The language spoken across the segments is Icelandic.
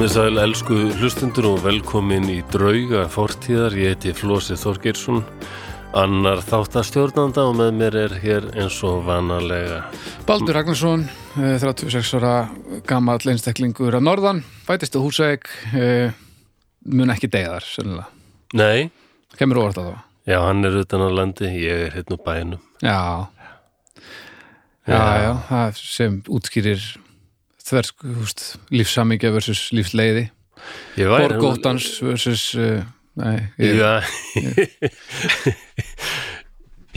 Komið sæl elsku hlustundur og velkomin í drauga fortíðar. Ég heiti Flósi Þorgeirsson, annar þáttastjórnanda og með mér er hér eins og vanalega. Baldur Ragnarsson, eh, 36 ára gamall einstaklingur að norðan, fætist á húsæk, mun ekki deyðar, sennilega. Nei, Kemur óvart að það. já hann er utan á landi, ég er hérna á bænum. Já. Já, já, það sem útskýrir þversk, húst, lífsamingja versus lífsleiði. Ég Borgóttans versus, uh, nei, ég, Já,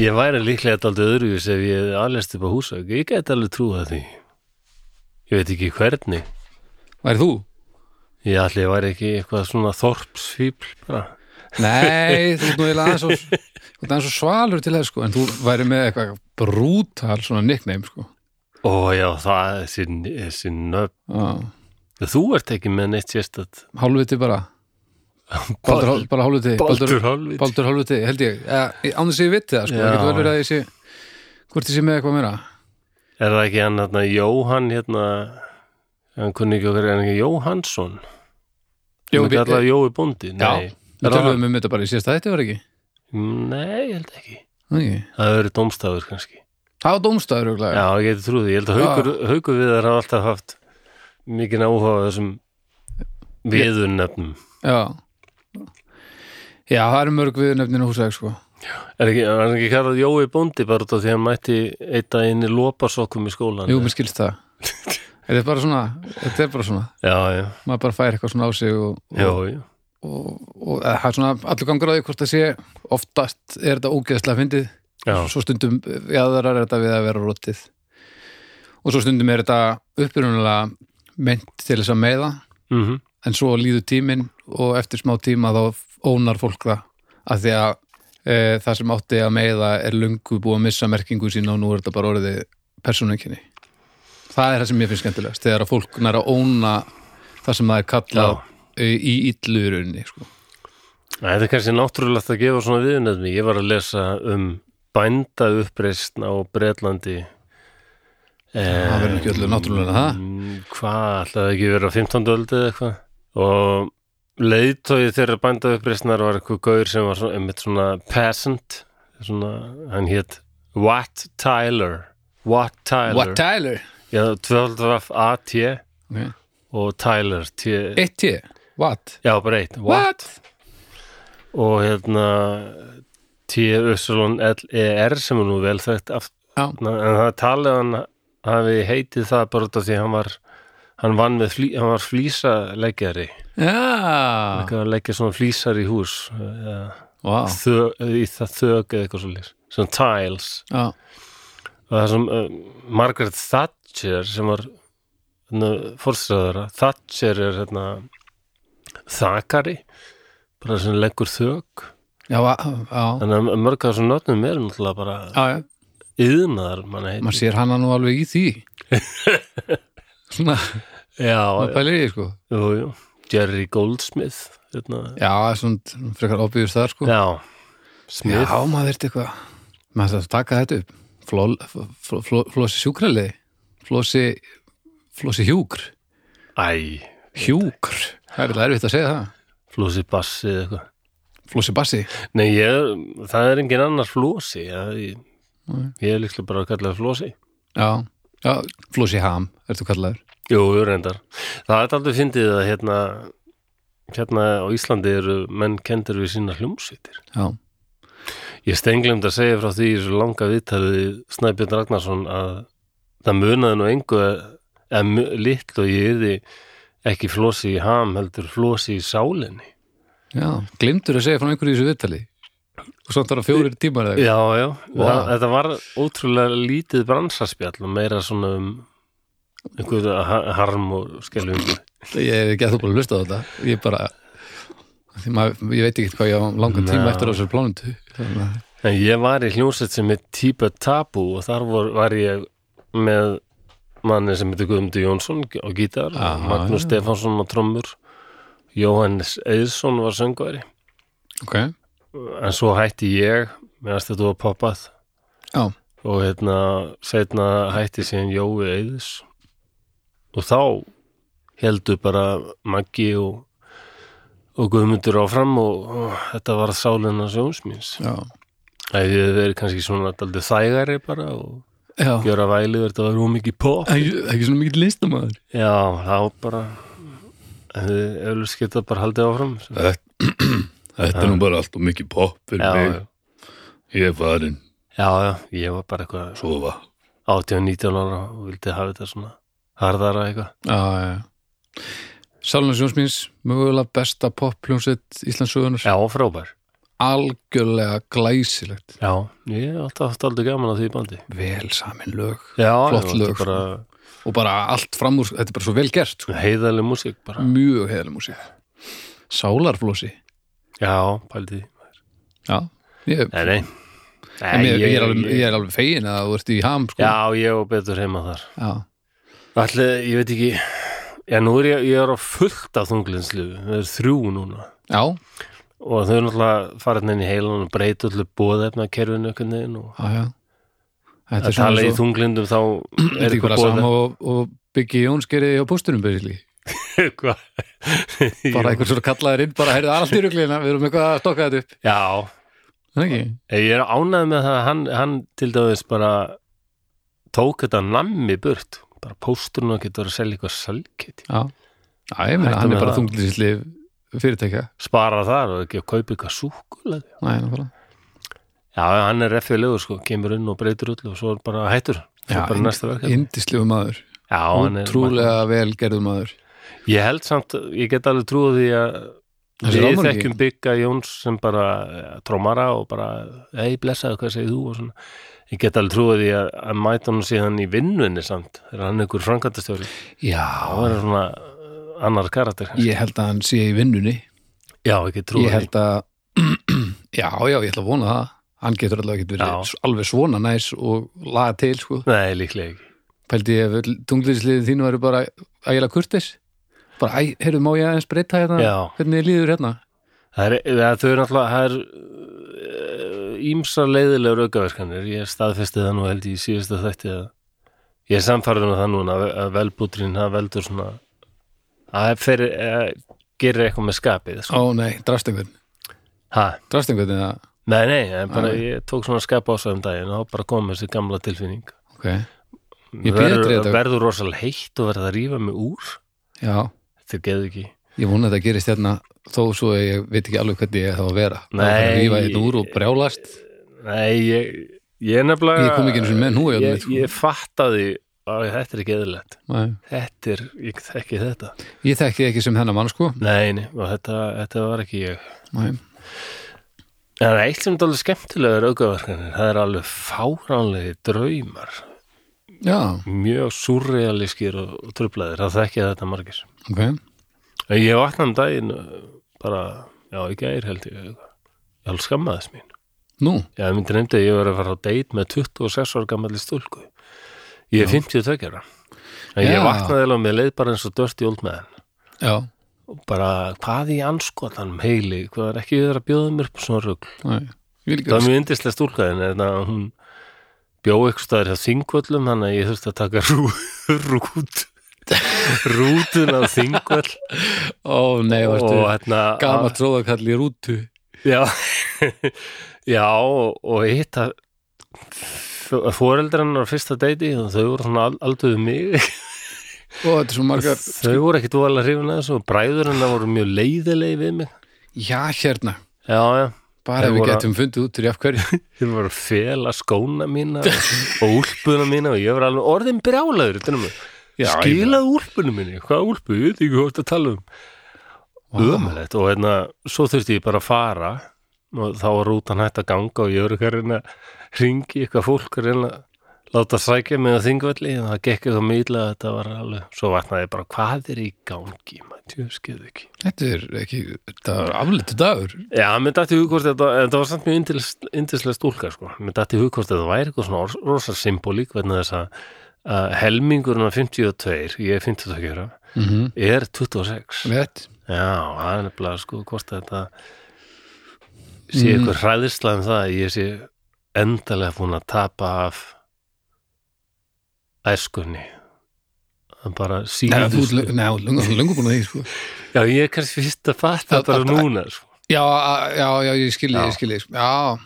ég væri líklega aldrei öðruvís ef ég aðlest upp á húsæk. Ég geti alveg trúið því. Ég veit ekki hvernig. væri þú? Ég ég væri ekki eitthvað svona þorpsfíbl bara. Nei, þú ert nú eiginlega aðeins og, svalur til þess, sko, en þú væri með eitthvað brútal svona nickname, sko. Ó já, það er þessi, þessi nöfn. Já. Þú ert ekki með neitt sérstætt. Hálfviti bara. Baldur, bara hálfviti. Baldur hálfviti. Baldur hálfviti, held ég. Ja, án þess að ég viti það, sko. Það getur vel verið að ég sé, hvort ég sé með eitthvað meira. Er það ekki hann hérna Jóhann hérna hann kunni ekki okkar hann ekki Jóhannsson Jó, við- alltaf Jói Bóndi Já, við tölum um þetta bara í síðasta þetta, var ekki? Nei, ég held ekki Nei. Það hefur verið dómstafur kannski Það var örugglega. Já, ég geti trúið, því. ég held að haukur, haukur við þar hafa alltaf haft mikið áhuga á þessum viðurnefnum Já. Já, það eru mörg við nefninu húsæk, sko. Er ekki, er hann ekki kallað Jói Bóndi bara af því að hann mætti eitt að inn í lóparsokkum í skólan Jú, mér skilst það. þetta er bara svona, þetta er bara svona. Já, já, Maður bara fær eitthvað svona á sig og, já, og, já og, og eh, það er svona allur gangur á því hvort það sé oftast er þetta ógeðslega fyndið Já, svo stundum jáðarar er þetta við að vera rótið og svo stundum er þetta upprunalega meint til þess að meða mhm. En svo líður tíminn og eftir smá tíma þá ónar fólk það. Af því að e, það sem átti að meða er lungu búið að missa merkingu sína og nú er þetta bara orðið persónukenni. Það er það sem ég finnst skemmtilegast þegar að fólk nær að óna það sem það er kallað e, í illurunni sko. Nei, Þetta er kannski náttúrulegt að gefa svona viðnefni. Ég var að lesa um bænda uppreistn á Bretlandi. það verður ekki öllu náttúrulega það Mm, Hvað, ætlaði ekki verið á 15. öldu eða eitthvað? Og leiðtóið þeirra bænda uppreistnar var eitthvað gaur sem var svona, einmitt svona peasant. Svona, hann hétt Watt Tyler. Watt Tyler. What Tyler? Já, 12 A-T Okay. og Tyler T. Eitt T? What? Já, bara eitt. What? og hérna T-U-L-E-R sem er nú vel þekkt en það talið að hann hafi heitið það bara út af því hann var hann vann með flý, hann var flýsaleggjari Já, að leggja svona flýsar í hús eða, wow. þö, í það þög eða eitthvað svo svona tiles. Já, og það sem uh, Margaret Thatcher sem var fórstræðara Thatcher er hérna þakari bara sem leggur þög já, já, Þannig að mörg af þessum nöfnum er náttúrulega bara yðnaðar mann sér hana nú alveg í því. Svona, maður pælir í sko. Jú, jú. Jerry Goldsmith. Hérna. já, svona frekar óbyggjur þar sko. Já, Smith. já maður þurfti eitthvað. Maður að taka þetta upp. Fló, fl, fl, flósi sjúkrali flósi flósi hjúkr. Æ, hjúkr, það er erfitt að segja það. Flósi Bassi eða eitthvað. Flósi bassi Nei, ég, það er engin annar. Já, ég, ég er líklega bara að kalla það Flósi. já, já, flósi ham ertu kallaður Jú, reyndar. Það er aldrei fyndið að hérna, hérna á Íslandi eru menn kendur við sína hljómsveitir. já, Ég stenglemd að segja frá því í svo langa viðtalið Snæbjörn Ragnarsson að það munaði nú engu eða litlu og ég yfði ekki flosi í ham heldur flosi í sálinni. Já, glimtur að segja frá einhverju í þessu viðtali og þarf að fjórir tímar eða. Já, já, Vá. það, þetta var ótrúlega lítið bransaspjall og meira svona um einhverju ha- harm og skelfingu. ég hef ekki að þú bara hlusta á þetta ég bara maður, ég veit ekki hvað ég á langan tíma Ná. eftir á þessar plánundu að En ég var í hljómsveit sem er Típa Tabu og þar var, var ég með manni sem heitir Guðmundur Jónsson á gítar, Aha, Magnús já. Stefánsson á trommur, Jóhannes Eðsson var söngværi ok, en svo hætti ég meðan þetta var poppað. Já, og hérna setna hætti síðan Jói Eðs og þá heldur bara Maggi og, og Guðmundur áfram og, og þetta var sálina sjónsmins já, Það hefði verið kannski svona daldið þægari bara og já. gjöra væli verið þetta var ómikið pop. Ekki, ekki svona mikið listamæður Já, þá bara eflust getað bara haldið áfram. Þetta er nú bara allt og mikið pop fyrir Já, mig, já, ég er farin já, já, ég var bara eitthvað sofa. 18-19 ára og vildi hafa þetta svona harðara eitthvað. Já, já. Sáluna Sjónsmins, mögulega besta pop-pljónsett Íslandsögunar Já, frábær. Algjörlega glæsilegt. Já, ég hef alltaf gaman á því bandi. Vel samin lög. Já, Flott lög, var bara og bara allt fram úr, þetta er bara svo vel gert sko. heiðaleg músík bara. Mjög heiðaleg músík. Sálarflósi Já, pældi því Já, ég, Nei, nei, en ég, ég, er alveg, ég, er alveg fegin að þú ert í ham sko. Já, ég og betur heima þar. Allir, ég veit ekki Já, nú er ég, ég er á fullt af þunglinslu Það er þrjú núna. Já, og þau er náttúrulega farið inn í heilan og breyta öllu bóðefna kerfinu og já, já Þetta að tala í þunglindum þá er ekki bara sama og, og Biggi Jóns gerði hjá póstunum basically. eitthvað bara einhver svona kallaður inn bara heyrðu allt í ruglina, við erum eitthvað að stokka þetta upp. Já, ég er ánægð með það að hann, hann til dæmis bara tók þetta nammi burt. Bara pósturinn og getur að selja eitthvað salkit Já, já ég meina hann er bara þunglýsli fyrirtækja. Spara þar og ekki að kaupa eitthvað súkulega Næ, nákvæmlega. Já, hann er effilegur sko, kemur inn og breytir öllu og svo er bara hættur. Já, er Indislegu maður, Já, hann er útrúlega vel gerðu maður. Ég held samt, ég get alveg trúið því að við þekkjum bygga Jóns sem bara ja, trómara og bara, ei, blessaðu, hvað segir þú? og svona. Ég get alveg trúið því að, að mæta hann síðan í vinnunni samt, þegar hann er ykkur frankantastjóri. Já, Það er svona uh, annar karakter. ég held að hann sé í vinnunni. Já, get trúið Ég held að Já, já, ég ætla að vona það Hann getur allavega ekki verið alveg svona næs og laga til, sko. Nei, líklega ekki. Pældi ég ef tungliðsliðin þínu væri bara ægilega kurtis bara, æ, heyrðu, má ég aðeins breyta hérna Já. hvernig líður hérna Það er, það, þau eru náttúrulega, það er uh, ímsa leiðilegur aukaverkanir. Ég staðfesti það nú held ég þætti að ég er samfærður með það núna að- að velbúturinn, það veldur svona, að fer, að gerir eitthvað með skapið. Ó Sko. nei, drast einhvern Ha? Nei, nei, en bara Nei. ég tók svona skap á sig um daginn og þá bara kom þessi gamla tilfinning. ok Ég verður, þetta. verður rosalega heitt og verður að rífa mig úr. Já, Þetta geður ekki. ég vona að þetta gerist hérna þó svo ég veit ekki alveg hvernig ég þá að vera Nei. fyrir að rífa hérna úr og brjálast Nei, ég, ég nefnilega... Ég kom ekki sinni með hnúi á Ég, þetta, sko. ég fattaði að þetta er ekki. Nei. Þetta er, ég þekki þetta. Ég þekki ekki sem hennar mann sko Nei, nei, og þetta, þetta var ekki ég. Nei. En það er eitt sem er alveg skemmtilegur aukaverkanir. Það er alveg fáránlegi draumar. Já, Mjög surrealískir og, og trublaðir. Það þekki þetta margir. ok En Ég vaknaði um daginn bara, já, í gær held ég. Ég alveg skammaðis mín. Nú, Já, ég myndi nefndi að ég var að fara á date með 26 ára gammalli stúlku. Ég er 52 ára. En ég Já. vaknaði alveg með leið bara eins og dörti old man. já, Og bara, hvað í anskotanum heili, hvað er ekki við að bjóða mér upp svona Ég vil Það ekki mjög yndislega stúlkaðin, en að hún bjó eitthvað staðar hjá þingvöllum, þannig að ég þurfti að taka rú, rút, rútun á þingvöll. Ó nei, hérna... Gamalt tróðakall í rútu? Já, já og, og hitt að fóreldrarnar á fyrsta deiti þau voru svona al- alduðu mig Ó, þetta er svo margar þau voru ekkit voðalega hrifin að þessu og bræður hennar voru mjög leiðilegi við mig. Já, hérna. Já, já, Bara ef við voru- getum fundið út úr af hverju. Þeir voru að fela skóna mína og, úlpuna mína og ég var alveg orðin brjálaður ég skilaðu úlpunum minni, hvað úlpu, ég veit ekki hvað þetta tala um. Ömulegt og hérna, svo þurfti ég bara að fara og þá var rútan hægt að ganga og ég að reyna að ringi eitthvað fólk að að láta sækja mig á þingvelli og það gekk eitthvað mýla þetta var alveg, svo vatnaði bara hvað er í gangi, maður tjóskið ekki? Þetta er ekki, þetta er aflitu dagur. Já, mér dætti hugkvort þetta, en þetta var samt mjög yndis- yndislega stúlka sko, mér dætti hugkvort þetta væri eitthvað svona ros- rosa symbolík vegna þess að að helmingurinn af 52, ég er 52 ára, mm -hmm. er 26 Vett Já, það er nefnilega sko hvort þetta sé Mm. eitthvað hræðislega um það að ég sé endalega búin að tapa af æskunni bara lö- nei, löngu búin að því, sko. Já, ég er kannski fyrst að fatta Það- bara núna sko. Já, já, já, ég skilji, Já. ég skilji, sko. Já,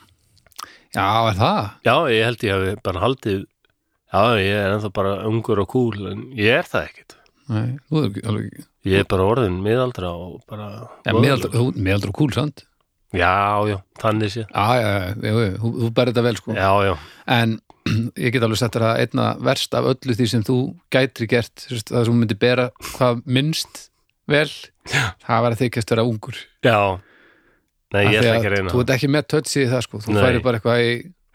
já, er það? Já, ég held ég hafi bara haldið Já, ég er ennþá bara ungur og cool en ég er það ekkit Nei, þú er ekki alveg, Ég er bara orðin miðaldra og bara já, meðaldra, þú- meðaldra kúl, sant? Já, já, þannig sé Já, já, já, þú berði þetta vel, sko. Já, já, En ég get alveg sett þér að einna verst af öllu því sem þú gætri gert, það sem þú myndir bera hvað minnst vel, það var að þykjast vera ungur. já Nei, ég ætla ekki að reyna Þú ert ekki með tötsi í það, sko. Þú Nei. færi bara eitthvað í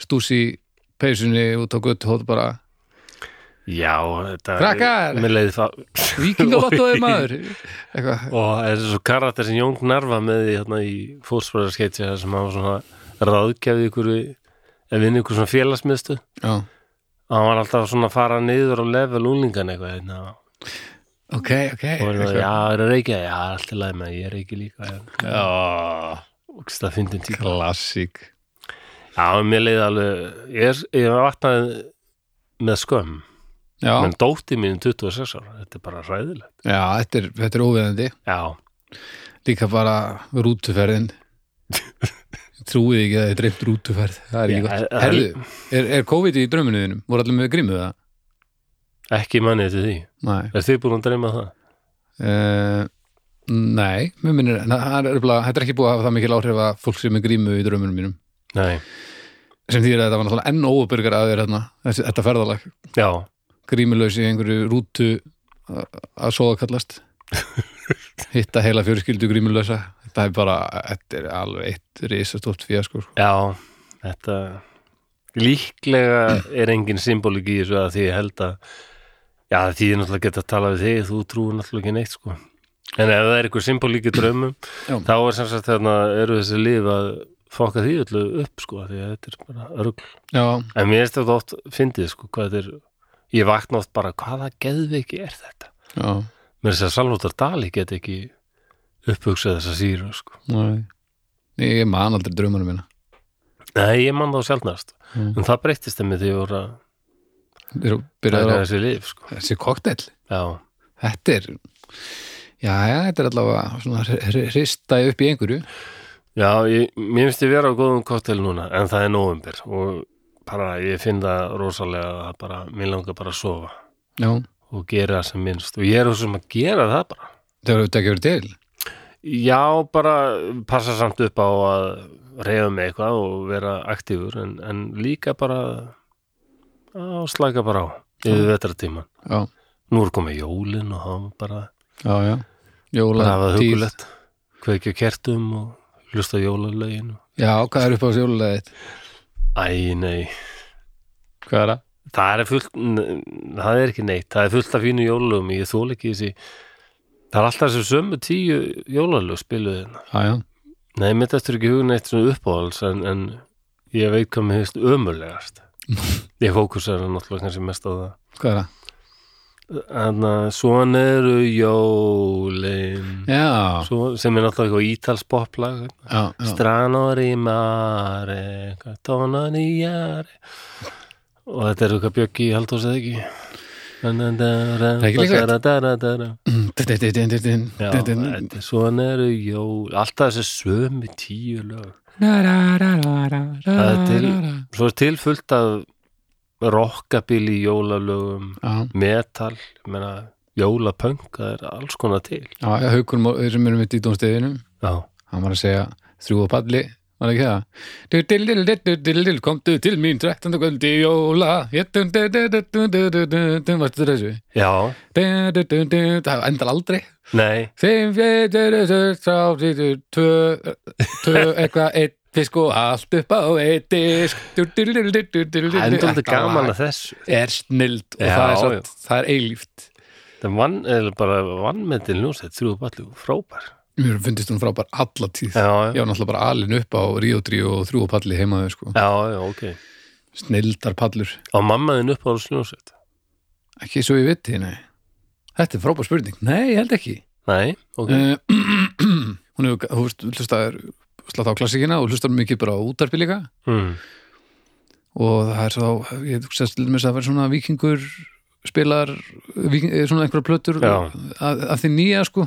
stúsi peysunni út á göttu hótt bara Já, þetta Krakkar! Vikingavattóði maður eitthvað, Og það er svo karakter sem Jón Narva með því hérna í fótspræðarskeitsi sem var svona ráðgjafi ykkur við við ykkur svona félagsmiðstu já, og hann var alltaf svona að fara niður á level úlingan eitthvað hérna. ok, ok og hann var, já, er að reykja, já, allt í lagi með ég reykja líka og það fyndin tíma klassík. Já, mér leiði alveg ég, er- ég vaknaði með skömm. Já, menn dótti mín 26 ára, þetta er bara ræðilegt já þetta, er, er óviðandi líka bara rútuferðin trúið ekki að þið dreift rútuferð? Það er ekki Já, gott. það- Herðu, er, er COVID í drauminu þínum? voru allir með grímuð það? ekki manni til því. Nei, Er þið búin að dreyma það? uh, nei mér minnir, na, það er, örugglega- þetta er ekki búið að hafa það mikil áhrif að fólk sem er grímu í draumunum mínum. Nei, sem þýr að þetta var náttúrulega enn óurbyrgar að þér hérna, þessi, þetta ferðalag. Já, grímulaus í einhverju rútu að- að soða kallast. Hitta heila fjörskildu grímulausa þetta er bara, þetta er alveg eitt risastótt fíasko sko. já þetta líklega er engin symbolik í þessu að því ég held að já, því ég náttúrulega geta að tala við þig þú trúir náttúrulega ekki neitt sko. En ef það er einhver symbolik í draumum Já. þá er sem sagt þarna eru þessi lif að fokka því öllu upp sko því að þetta er bara örgl já, en mér finnst þetta oft fyndið sko hvað þetta er ég vakna oft bara hvaða geðveiki er þetta? Já, mér finnst að Salvóttar Dali get ekki upphugsað þessa síru sko. Næ ég man aldrei draumunum minna nei, ég man þá sjálfnast Mm. en það breyttist þeim því að ég voru að þessi lif sko. Þessi kokteil já, þetta er já, já, þetta er allavega svona hrista upp í einhverju. Já ég, mér finnst ég vera á góðum koktel núna en það er nóvembir og bara ég finn það rosalega að bara, mér langar bara að sofa já, og gera það sem minnst. Og ég er þessum að gera það bara. Það eru þetta ekki verið til Já, bara passa samt upp á að reyfa mig eitthvað og vera aktífur en, en líka bara að slæka bara á yfir vetratíman. já, Nú er komið jólin og það var bara já, já. Bara jóla, hafa það tíð hugulegt kveikja kertum og hlusta á jólalögin og... já, hvað er upp á jólulegið Æ, nei, hvað er það? það er fullt það er ekki neitt, það er fullt af fínu jólalögum ég þól ekki þessi það er alltaf þessu sömu tíu jólalög spiluð hérna. já, já, Nei, mitt eftir ekki hugin eitt svona uppáhalds en, en ég veit hvað mér finnst ömurlegast. Ég fókusar náttúrulega kannski mest á það. Hvað er það? en að svona eru jólin. Já, Svo, sem er náttúrulega eitthvað ítalspoplag já, já, stranori mare tonani jari. Og þetta er eitthvað bjöggi í haldós eða ekki ekki líklegt. Er svona eru jól alltaf þessi sömu tíu lög Það er svo er til fullt af rockabilly jólalögum, metal, jólapunk, það er alls konar til. haukur sem eru mitt í dómsteðinu Já, hann var að segja þrjú á palli var ekki það komdu til mín 13. kvöldi jóla varstu þessu já, það endar aldrei nei, fimm, fjögur, þrjá, tvö eitthvað, eitt fisk og allt upp á eitt disk það er endurlega gaman að þessu. er snild og Já, það, er satt, það er eilíft Það er vannmetin ljósett, þrjú ballu, frábær. Mér finnst hún frábær alla tíð Já, ég var náttúrulega bara alin upp á 3 og þrjú á palli heimaður sko. já, já, ok. snildar pallur Á mammaðin upp á ljósett? ekki svo ég viti, nei þetta er frábær spurning, nei, ég held ekki Nei, ok. uh, hún hefur, þú veist, hlustar slátt á klassikina og hlustar mikið bara á útarpi líka Mm. og það er svo, ég hugsa til þess að vera svona vikingur spilar víking- eh, svona einhverja plötur Já. að því nýja sko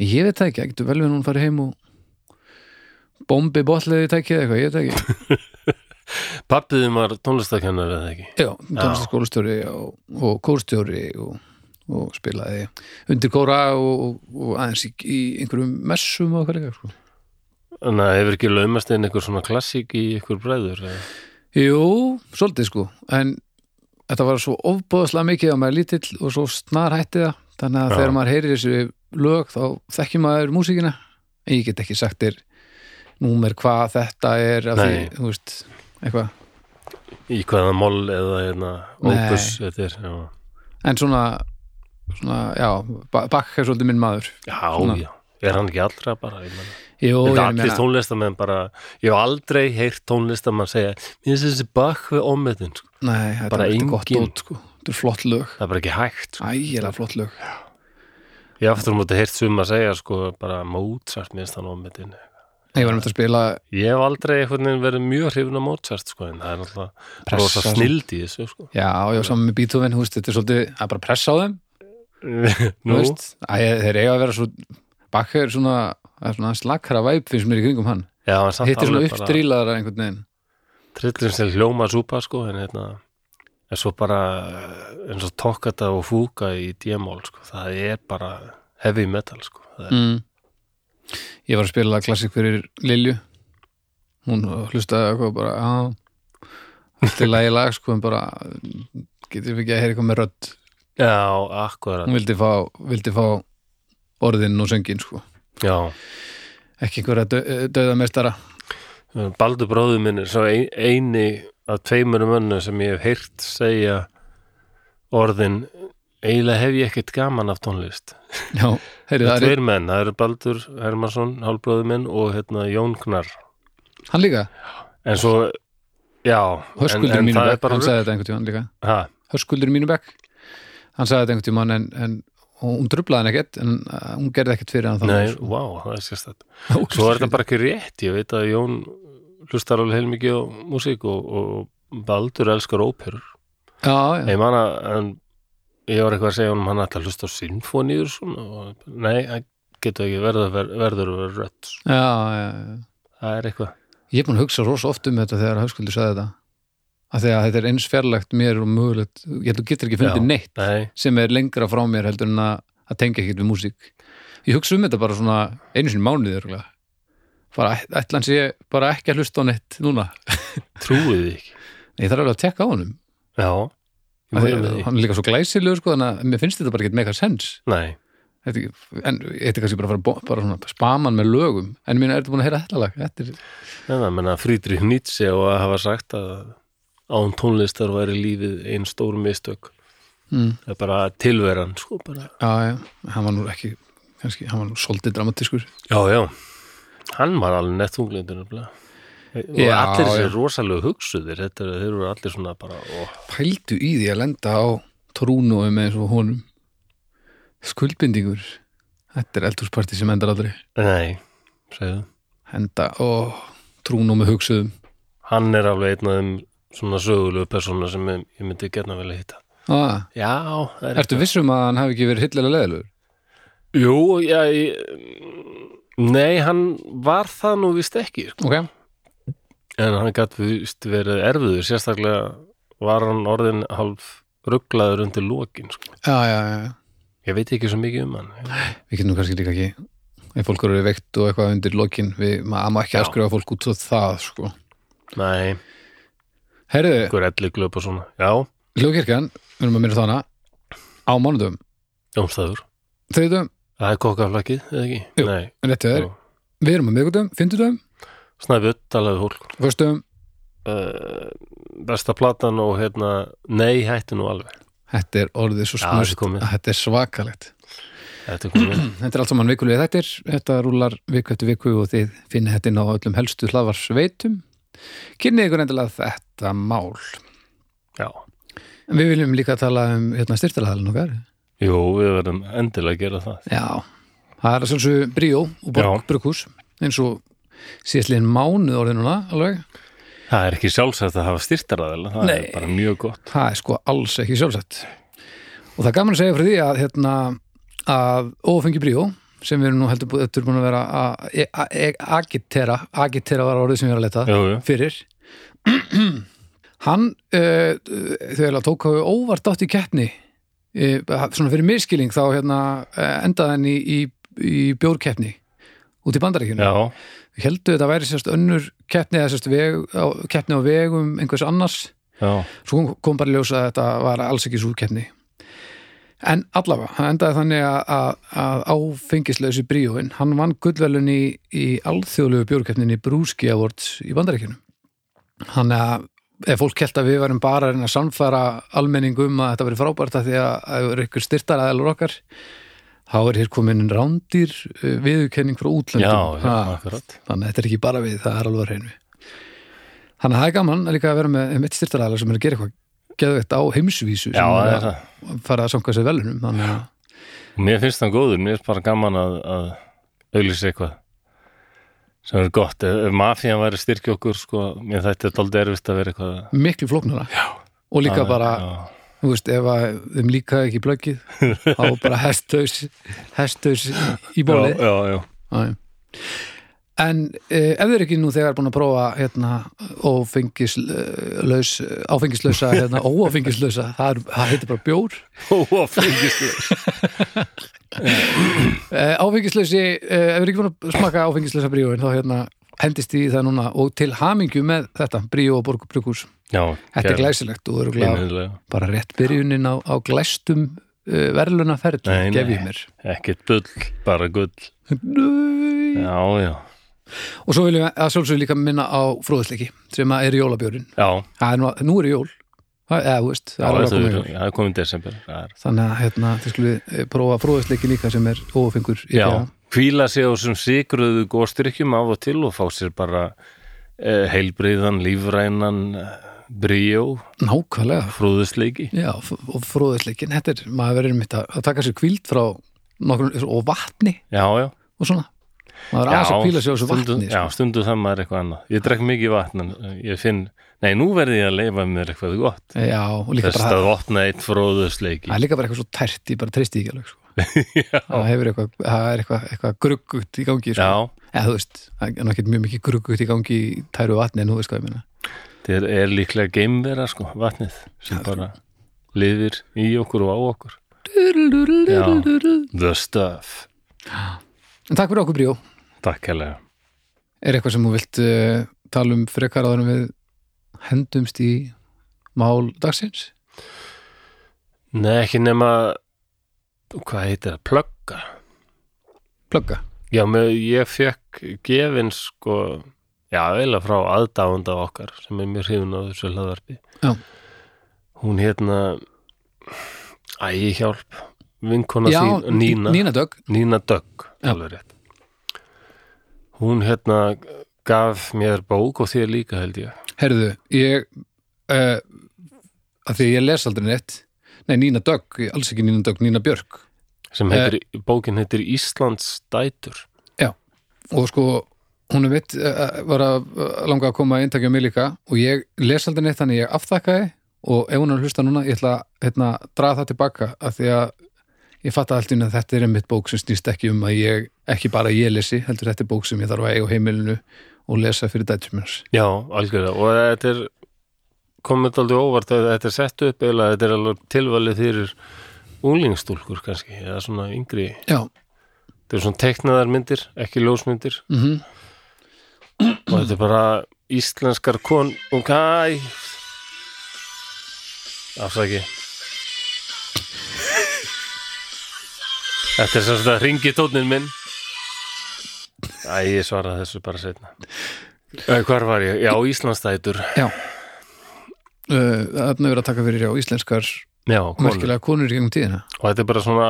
ég veit það ekki, það getur vel við hún farið heim og bombi botliði tækið eitthvað, ég veit ekki. Pappiðum var tónlistakennar eða ekki? Já, tónlistaskólastjóri og, og kórstjóri og, og spilaði undir kóra og, og, og aðeins í, í einhverjum messum og eitthvað sko. Þannig að hefur ekki laumast inn einhver svona klassík í einhver bræður eða? Jú, svolítið sko. En þetta var svo ofbóðslega mikið að maður lítill og svo snar hætti það. Þannig að þegar maður heyrir þessu lög þá þekkir maður músíkina ég get ekki sagt þér númer hvað þetta er af því, þú veist, eitthvað í hvaða moll eða hérna, opus þetta er já, en svona, svona já, Ba- Bach er svolítið minn maður já, Svona. já. er hann ekki allra bara ég Jú, Ég ég allir meina, tónlistamenn bara, ég hef aldrei heyrt tónlistamann segja, mér finnst þessi bakk við ommetin, sko. nei, þetta bara er þetta gott út sko. þetta er flott lög, það er bara ekki hægt sko. ægilega flott lög ég aftur að heyrt sum að segja sko, bara Mozart minnst hann ommetin ég var um að spila ég hef aldrei verið mjög hrifin af Mozart sko, en það er Pressa rosa snild í þessu sko. já, já, saman með Beethoven, veist, þetta er svolítið er bara pressa á þeim. Nú, veist, Æ, þeir eiga að vera svo Bach er svona, er svona slakara væp finnst mér í kringum hann, samt hittir svona uppdrílaðara einhvern veginn. Trillin sem hljóma súpa sko, en hérna en svo bara eins og tokkata og fúka í djemól sko, það er bara heavy metal sko. mm. ég var að spila klassik fyrir Lilju. Hún hlustaði eitthvað bara á til lagi lag sko en bara getur við ekki að heyra eitthvað með rödd? Já, akkurat. Hún vildi fá, vildi fá orðin og söngin sko. Já, ekki einhverja dö, döða mestara Baldur bróður minn er svo ein, eini af tveimur mönnu sem ég hef heyrt segja orðin eiginlega hef ég ekkert gaman af tónlist. Já, heyri það er tveir menn, það eru Baldur Hermansson hálfbróður minn og hérna Jón Gnar hann líka, en svo, já höskuldur en, en mínu það bekk bara hann sagði þetta einhvern tímann líka. Ha, höskuldur mínu bekk hann sagði þetta einhvern tímann en, en og hún trublaði hann ekkert en uh, hún gerði ekkert fyrir hann þá. Nei, vá, það er sérstætt svo er þetta bara ekki rétt, ég veit að Jón hlustar alveg heilmikið á músík og, og Baldur elskar óperur. Já, já, Ég man að en, ég var eitthvað að segja honum hann ætla að hlusta á sinfóníur svona og nei, það getur ekki verður, ver, verður að rött já, já, já. það er eitthvað. Ég er búin að hugsa rosa oft um þetta þegar Höskuldur sagði þetta. Að því að þetta er eins fjarlægt mér og mögulegt ég held þú getur ekki fundið neitt nei, sem er lengra frá mér heldur en að, að tengja ekkert við músík. Ég hugsa um þetta bara svona einu sinni mánuði örugglega. Bara ætlan sé bara ekki að hlusta á neitt núna. Trúið ekki. Ég þarf alveg að tekka á honum. Já, hann er líka svo glæsilegur sko þannig að mér finnst þetta bara ekki mega sens. Nei, Þetta er ekki- en þetta kannski bara bara svona spaman með lögum. En mín er þetta búin að heyra þetta lag? Þetta er, það menna Friedrich Nietzsche og að hafa sagt að án tónlistar væri lífið einn stór mistök. Mm, það er bara tilveran sko bara. Já, já, hann var nú ekki kannski, hann var nú svolítið dramatískur. Já, já, hann var alveg nett þunglindur og allir þessi já. rosalegu hugsuðir þetta, er- þeir eru allir svona bara ó, pældu í því að lenda á trúnói með eins og honum. Skuldbindingur. Þetta er eldhúsparti sem endar aldrei. Nei, segðu. Henda og trúnói með hugsuðum. Hann er alveg einn af þeim svona sögulegu persóna sem ég, ég myndi gerna vilja hitta. Ah, já, er ertu vissum að hann hafi ekki verið hillilega leðilegur Jú, já, ég, nei, hann var það nú vist ekki, sko. ok, en hann gætt vist verið erfiður, sérstaklega var hann orðin hálf rugglaður undir lokin, sko. já, já, já Ég veit ekki svo mikið um hann. við getum kannski líka ekki ef fólk eru veikt og eitthvað undir lokin við maður ekki afskrifa fólk út svo það sko. Nei, herðu, einhver elli glöp og svona. Já, hljókirkjan, við erum að minna þána á mánudum, jómstæður. þriðdum, Það er kokkaflakkið, eða ekki? Jú. Nei, réttið er já. við erum að miðgudum, fimmtudum, Snæbjörn, talaði fólk. föstum Uh, besta platan og hérna, nei, hætti nú alveg. þetta er orðið svo þetta er smust að þetta er svakalegt Þetta er komið. þetta er allt saman vikulegi þettir þetta rúlar viku eftir viku og þið finnið þetta inn á öllum helstu hlaðvarsveitum kynnið ykkur endilega þetta mál Já. en við viljum líka tala um hérna, styrtalaðalinn okkar Jú, við verðum endilega að gera það. Já, það er að sjálfsög Bríó og Borg Já. Brukhús eins og síðastliðin mánuð orðið núna alveg, Það er ekki sjálfsagt að hafa styrtaraðila, það Nei. er bara mjög gott. það er sko alls ekki sjálfsett og það er gaman að segja frá því að hérna, að ófengi bríó sem við erum nú heldur bú- þetta er búin að vera að e- e- agitera agitera var orðið sem ég var að leta jú, jú. fyrir hann uh, þegar tók hafi óvart átt í keppni svona fyrir miskilling þá hérna, uh, endaði hann í, í, í bjórkeppni út í bandaríkjunum. Já, heldur þetta væri sérst önnur keppni eða sérst veg, keppni á vegum einhvers annars. Já, svo kom- bara í ljós að þetta var alls ekki svo keppni en allavega, hann endaði þannig að, að, að áfengislausi bríóin hann vann gullvelun í, í alþjóðlegu bjórkeppninni Brúski Awards í bandaríkjunum. Hann að ef fólk held að við varum bara að reyna að samfara almenningum að þetta veri frábært að því að það er ykkur styrtar aðeilur okkar þá er hér komin rándýr uh, viðurkenning frá útlöndum. Já, já, þannig að þetta er ekki bara við, það er alveg reynu þannig að það er gaman að líka að vera með mitt styrtaræðala sem er að gera eitthvað geðveitt á heimsvísu Já, sem það er er að fara að sanga sér velunum Mér finnst það góður, mér finnst bara gaman að, að auðlýsa eitthvað sem er gott. Ef, mafían væri að styrkja okkur, sko, mér þetta er dálítið erfitt að vera eitthvað miklu flóknara já. og líka bara, já. þú veist, ef að þeim líka ekki blöggið, þá bara hesthaus hesthaus í bólið Já. En eh, ef er ekki nú þegar búin að prófa hérna, ófengislaus áfengislausa, hérna, óáfengislausa það, það heitir bara bjór Ó, eh, Áfengislausi, eh, ef þið er ekki búin að smaka áfengislausa bríóin, þá hérna hendist í það núna og til hamingju með þetta bríó og borgubrukus Já, Þetta er glæsilegt og eru glæð Glæsilega. bara rétt byrjunin á, á glæstum uh, verðlunaferð, Nei, nei. gef ég mér Ekkert bull, bara gull. Já, já. Og svo viljum við að sjálfsög líka minna á fróðsleiki sem er jólabjórin Já, nú, nú er jól eða, veist, það er komið desember. Það er, Þannig að hérna, þið skulle eh, prófa fróðsleiki líka sem er ófengur í hvíla sig á þessum sigruðu góðstrykkjum af og til og fá sér bara eh, heilbriðan, lífrænan eh, bríó, Nákvæmlega. Frúðusleiki. Já, f- og fróðsleikin, þetta er maður verður mitt að taka sér kvíld frá nokkur, og vatni Já, já. og svona maður er aðeins að kvíla sér á þessu vatni Já, sko. stundum það maður eitthvað annað. Ég drekk mikið vatn en ég finn, nei, nú verði ég að leifa mér eitthvað gott. Já, og líka Þess bara að opna eitt fróðusleiki. það er líka bara eitthvað svo tært, ég bara treysti ekki alveg sko. Já, það hefur eitthvað, það er eitthvað, eitthvað gruggut í gangi sko. já, eða þú veist, það er náttúrulega mjög mikið gruggut í gangi í tæru vatni en þú veist hvað ég meina þetta er líklega geimvera, sko, vatnið, sem bara lifir í okkur og á okkur. Já, the stuff. En takk fyrir okkur Bríó, Takk hérlega. er eitthvað sem þú vilt uh, tala um frekar áður en við hendumst í mál dagsins? Nei, ekki nema, hvað heitir það, plugga. Plugga? Já, með, ég fekk gefin, sko, já, eiginlega frá aðdáunda okkar, sem er mjög hrifun á þessu hlaðvarpi. Já. Hún hérna, ægi hjálp, vinkona þín, Nína. Dögg Nína Dögg, alveg rétt hún hérna gaf mér bók og þér líka held ég. Herðu, ég uh, að því ég les aldrei neitt. Nei, Nína Dögg, alls ekki Nína Dögg, Nína Björk. Sem heitir, bókin heitir Íslands dætur. Og sko, hún er mitt uh, var að uh, langa að koma að intakja mig líka. Og ég les aldrei neitt þannig ég afþakkaði. Og ef hún er að hlusta núna ég ætla að hérna, draga það tilbaka af því að ég inn að þetta er einmitt bók sem snýst ekki um að ég ekki bara ég lesi, heldur þetta er bók sem ég þarf að eiga á heimilinu og lesa fyrir mér já, algjörlega, og þetta er komið aldrei óvart að þetta er sett upp eða þetta er alveg tilvalið fyrir unglingstúlkur kannski eða svona yngri, Já, þetta er svona teknaðar myndir ekki ljósmyndir. Mhm. Og þetta er bara íslenskar kon og kæ afsaki Þetta er sem sagt að ringi tónnin minn. Æ, ég svara þessu bara setna Hvar var ég? Já, Íslandsdætur. Já. Uh, Þarna er verið að taka fyrir já, íslenskar Já, konur. merkilega konur í gegnum tíðina. Og þetta er bara svona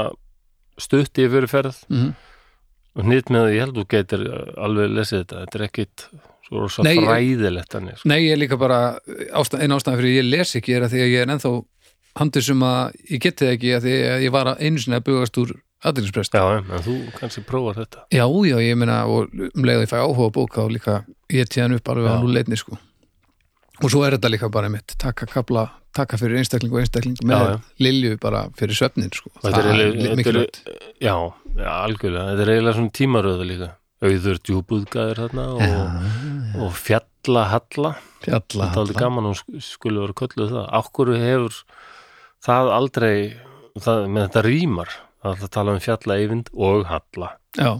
stutt í fyrirferð mm og nýtt með að ég held þú getur alveg lesið þetta. Þetta er ekkit svo Nei, fræðilegt þannig sko. Nei, ég er líka bara ástæð, eina ástæðan fyrir ég les ekki er að því að ég er ennþá handið sem að ég geti ekki að því að ég var að einu sinni að bugast úr aðeinsprest. Já, en þú kannski prófar þetta Já, já, ég meina og um leið að ég fæ áhuga á bóka og líka ég tíðan upp alveg á Já. núleitni sko. Og svo er þetta líka bara mitt taka kapla taka fyrir einstakling og einstakling Já, með já. Lilju bara fyrir svefnin sko. Er það er þetta er- mikilvægt Já, já, algjörlega Þetta er eiginlega svona tímaröðu líka Auður djúbúðgæður þarna og, og fjallahalla fjalla, Þetta er aldrei gaman og skulle vera kölluð það Akkur hefur það aldrei það, með þetta rýmar að það tala um fjalla eyvind og halla. Já,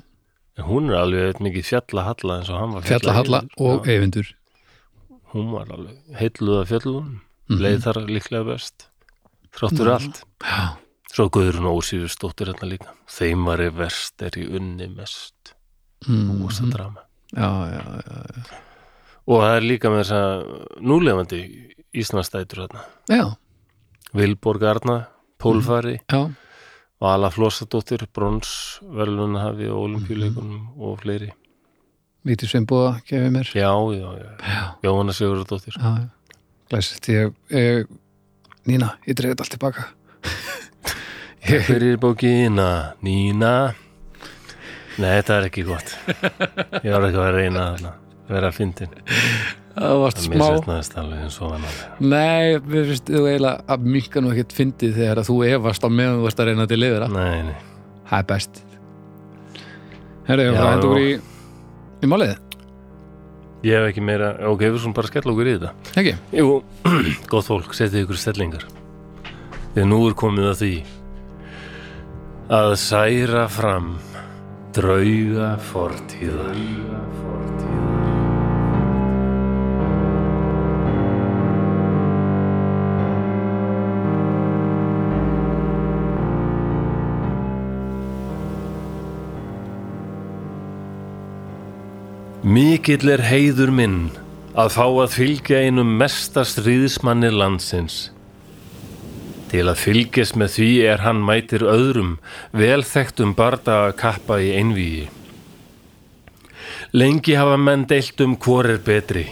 en hún er alveg mikið fjalla halla eins og hann var fjalla halla Eyvind. og eyvindur. Hún var alveg heilluð af fjöllum Mhm. leið þar líklega best þráttur Já. allt. Já, svo Guðrún Ósífur stóttir hérna líka. Þeim var í verst er í unni mest. Mm, og það drama. Já, já, já, og það er líka með þess að núlefandi Íslandstætur hérna. Já, Vilborg Arna, Pólfari. Já, Vala Flossadóttir, Brons Verlunahafi og Olimpíuleikunum og fleiri. Víti Sveinbúða gefið mér. Já, já, já, já, Jóhanna Sigurðardóttir. Já, já. glæsist ég, ég Nína, ég dreif þetta allt tilbaka. Ég, fyrir bókina, Nína. Nei, þetta er ekki gott. Ég var ekki að reyna að vera að fyndin það varst Það smá misveitnaðist alveg eins og hann Nei, við finnst þú eiginlega að minka nú ekkert fyndið þegar að þú efast á meðan þú varst að reyna til nei, Það er best. Herra, ég Já, var að henda já. úr í í málið, ég hef ekki meira Ok, við svona bara skella okkur í þetta. Ekki? Jú, gott fólk, setið ykkur stellingar. Þegar nú er komið að því að særa fram drauga fortíðar Mikill er heiður minn að fá að fylgja einum mesta stríðismanni landsins. Til að fylgjast með því er hann mætir öðrum velþektum bardaga kappa í einvíi. Lengi hafa menn deilt um hvor er betri,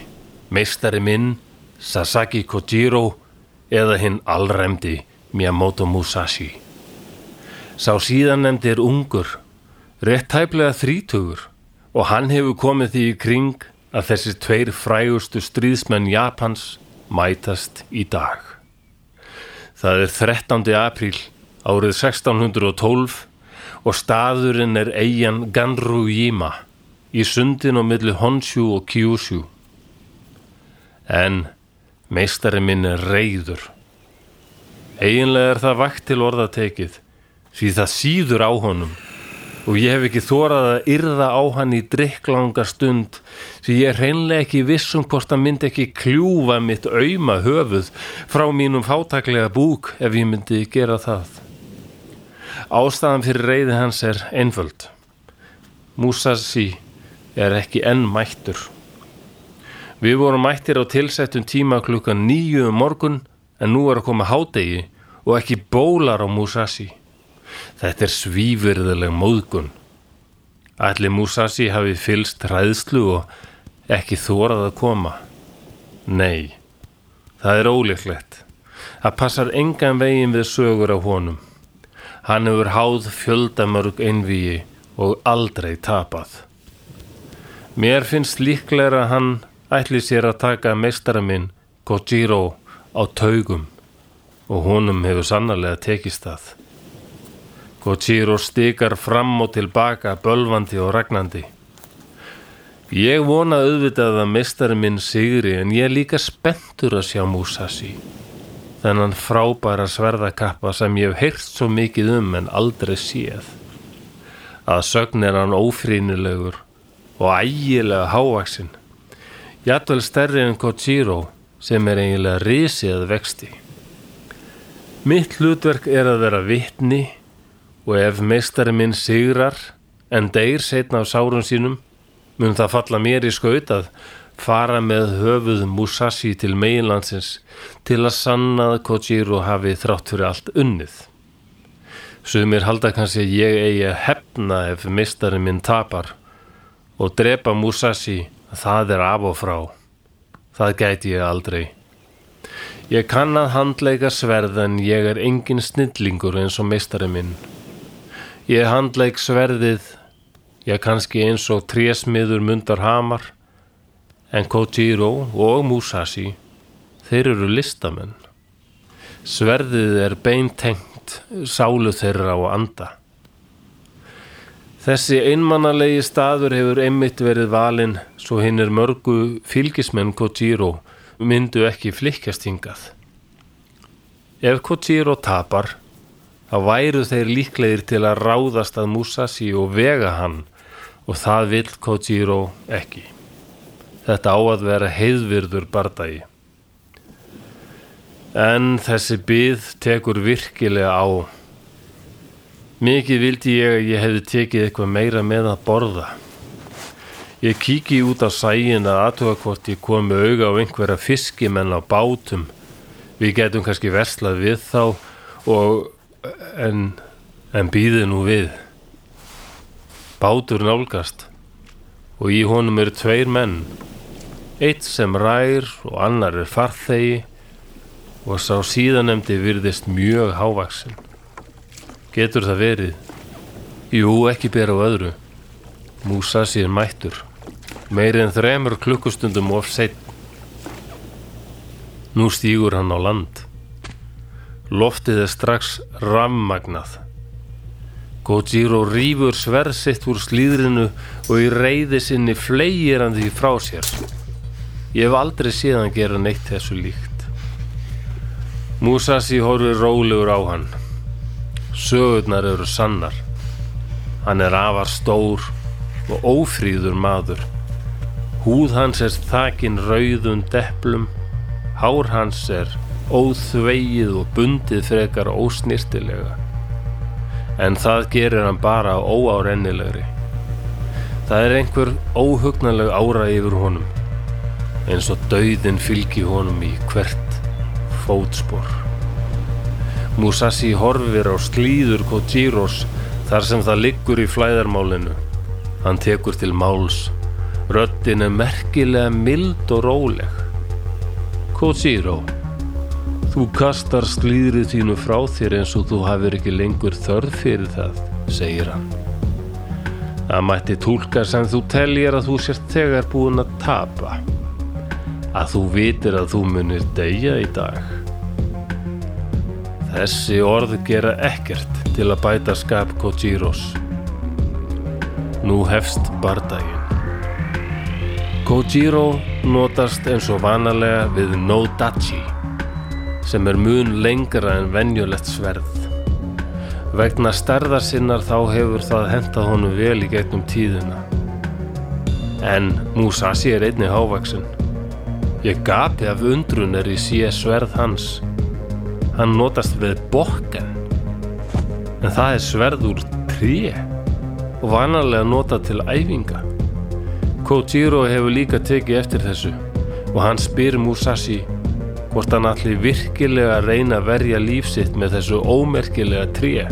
meistari minn, Sasaki Kojiro eða hinn allræmdi Miyamoto Musashi. Sá síðan nefndi er ungur, rétt tæplega þrítugur og hann hefur komið því í kring að þessi tveir frægustu stríðsmenn Japans mætast í dag. Það er 13. apríl árið 1612 og staðurinn er eigin Ganrujima í sundin á milli Honshu og Kyushu. En meistari minn er reyður. Eiginlega er það vakt til orðatekið því það síður á honum og ég hef ekki þórað að yrða á hann í drikklanga stund því ég er hreinlega ekki viss um hvort hann myndi ekki kljúfa mitt auðma höfuð frá mínum fátaklega búk ef ég myndi gera það. Ástæðan fyrir reyði hans er einföld. Musashi er ekki enn mættur. Við vorum mættir á tilsettum tíma klukkan nýju um morgun en nú er að koma hádegi og ekki bólar á Musashi. Þetta er svífyrðileg móðgun. Ætli Musashi hafi fylst hræðslu og ekki þórað að koma. Nei, það er ólíklegt. Það passar engan veginn við sögur af honum. Hann hefur háð fjöldamörg einvíi og aldrei tapað. Mér finnst líklega að hann ætli sér að taka meistara minn Kojiro á taugum og honum hefur sannarlega tekist það. Kojiro stikar fram og tilbaka bölvandi og ragnandi. Ég vona auðvitað að meistari minn sigri en ég er líka spenntur að sjá Musashi. Þennan frábæra sverðakappa sem ég hef heyrt svo mikið um en aldrei séð. Að sögn er hann ófrínulegur og ægilega hávaksinn. Jætvel stærri en Kojiro sem er eiginlega risið vexti. Mitt hlutverk er að vera vitni og ef meistari minn sigrar en deyr setna á sárum sínum mun það falla mér í skaut að fara með höfuð Musashi til meginlandsins til að sanna að Kojiro hafi þrátt fyrir allt unnið. Sumir halda kannski að ég eigi að hefna ef meistari minn tapar og drepa Musashi það er af og frá. Það gæti ég aldrei. Ég kann að handleika sverð en ég er engin snillingur eins og meistari minn. Ég handleik sverðið, ég kannski eins og trésmiður mundar hamar, en Kojiro og Musashi, þeir eru listamenn. Sverðið er beintengt sálu þeirra og anda. Þessi einmannalegi staður hefur einmitt verið valinn svo hinn er mörgu fylgismenn Kojiro myndu ekki flikkast hingað. Ef Kojiro tapar, þá væru þeir líklegir til að ráðast að Musashi og vega hann og það vill Kojiro ekki. Þetta á að vera heiðvirður bardagi. En þessi byð tekur virkilega á. Mikið vildi ég að ég hefði tekið eitthvað meira með að borða. Ég kíki út á sægin að aðtuga hvort ég komi auga á einhverja fiskimenn á bátum. Við getum kannski verslað við þá og en, en býði nú við. Bátur nálgast og í honum eru tveir menn. Eitt sem rær og annar er farþegi og sá síðanemdi virðist mjög hávaksin. Getur það verið? Jú, ekki bera á öðru. Músa sér mættur. Meiri en þremur klukkustundum of seitt. Nú stýgur hann á land. Loftið er strax rammagnað. Gojiro rýfur sverð sitt úr slíðrinu og í reyði sinni fleigir hann því frá sér. Ég hef aldrei séðan gera neitt þessu líkt. Musashi horfir rólegur á hann. Sögurnar eru sannar. Hann er afar stór og ófríður maður. Húð hans er þakin rauðum deplum. Hár hans er óþvegið og bundið frekar ósnirtilega. En það gerir hann bara óárennilegri. Það er einhver óhugnaleg ára yfir honum. Eins og dauðin fylgi honum í hvert fótspor. Musashi horfir á slíður Kojiros þar sem það liggur í flæðarmálinu. Hann tekur til máls. Röddin er merkilega mild og róleg. Kojiro, þú kastar slíðrið þínu frá þér eins og þú hafur ekki lengur þörð fyrir það, segir hann. Það mætti tólka sem þú teljar að þú sért þegar búin að tapa. Að þú vitir að þú munir deyja í dag. Þessi orð gera ekkert til að bæta skap Kojiros. Nú hefst bardaginn. Kojiro notast eins og vanalega við Nodachi sem er mun lengra en venjulegt sverð. Vegna stærðar sinnar þá hefur það hentað honum vel í gegnum tíðina. En Musashi er einni hávaksin. Ég gapi af undrun er í sé sverð hans. Hann notast við bokken. En það er sverð úr tré og vanalega nota til æfinga. Kojiro hefur líka tekið eftir þessu og hann spyr Musashi hvort hann allir virkilega reyna að verja lífsitt með þessu ómerkilega tré.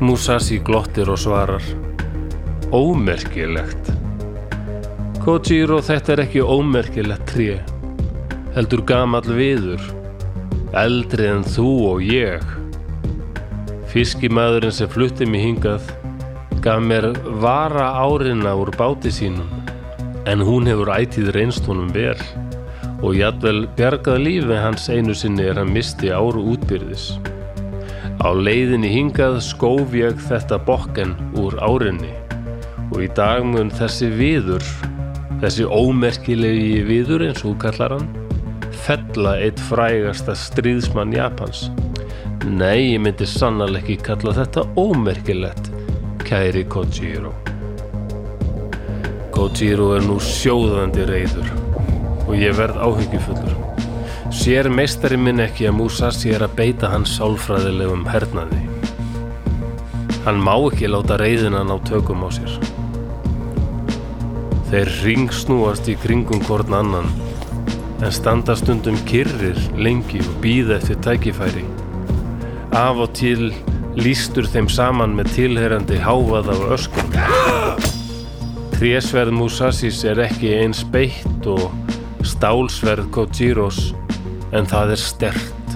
Musashi glottir og svarar Ómerkilegt? Kojiro þetta er ekki ómerkilegt tré, heldur gamall viður, eldri en þú og ég. Fiskimaðurinn sem flutti mig hingað gaf mér vara árinna úr báti sínum, en hún hefur ætið reynst honum vel og jætvel bjargað lífi hans einu sinni er hann misti áru útbyrðis. Á leiðinni hingað skóf ég þetta bokken úr árinni og í dag mun þessi viður, þessi ómerkilegi viður eins og kallar hann, fella eitt frægasta stríðsmann Japans. Nei, ég myndi sannarlega ekki kalla þetta ómerkilegt, kæri Kojiro. Kojiro er nú sjóðandi reyður og ég verð áhyggjufullur. Sér meistari minn ekki að Musashi er að beita hans sálfræðilegum hernaði. Hann má ekki láta reyðina ná tökum á sér. Þeir ringsnúast í kringum hvorn annan en standa stundum kyrrir lengi og býða eftir tækifæri. Af og til lístur þeim saman með tilherandi hávað af öskum. Trésverð Musashis er ekki eins beitt og stálsverð Kojiros en það er stert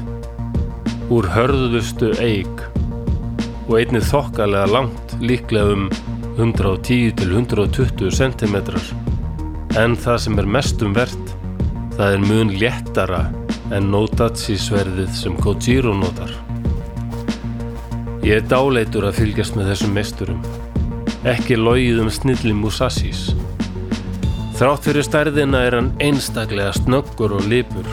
úr hörðustu eig og einnið þokkalega langt líklega um 110 til 120 cm en það sem er mestum verðt það er mun léttara en Nodachi sverðið sem Kojiro notar. Ég er dáleitur að fylgjast með þessum meisturum. Ekki logið um snilli Musashis. Þrátt fyrir stærðina er hann einstaklega snöggur og lipur.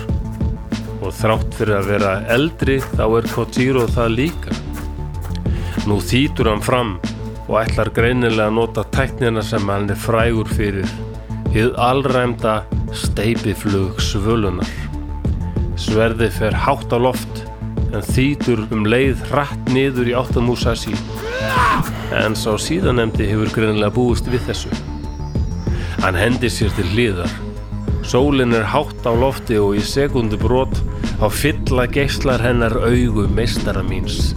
Og þrátt fyrir að vera eldri þá er Kojiro það líka. Nú þýtur hann fram og ætlar greinilega að nota tæknina sem hann er frægur fyrir. Hið allræmda steipiflug svölunar. Sverði fer hátt á loft en þýtur um leið hratt niður í áttan Musashi. En sá síðanemdi hefur greinilega búist við þessu. Hann hendir sér til hliðar. Sólin er hátt á lofti og í sekundu brot á fylla geislar hennar augu meistara míns.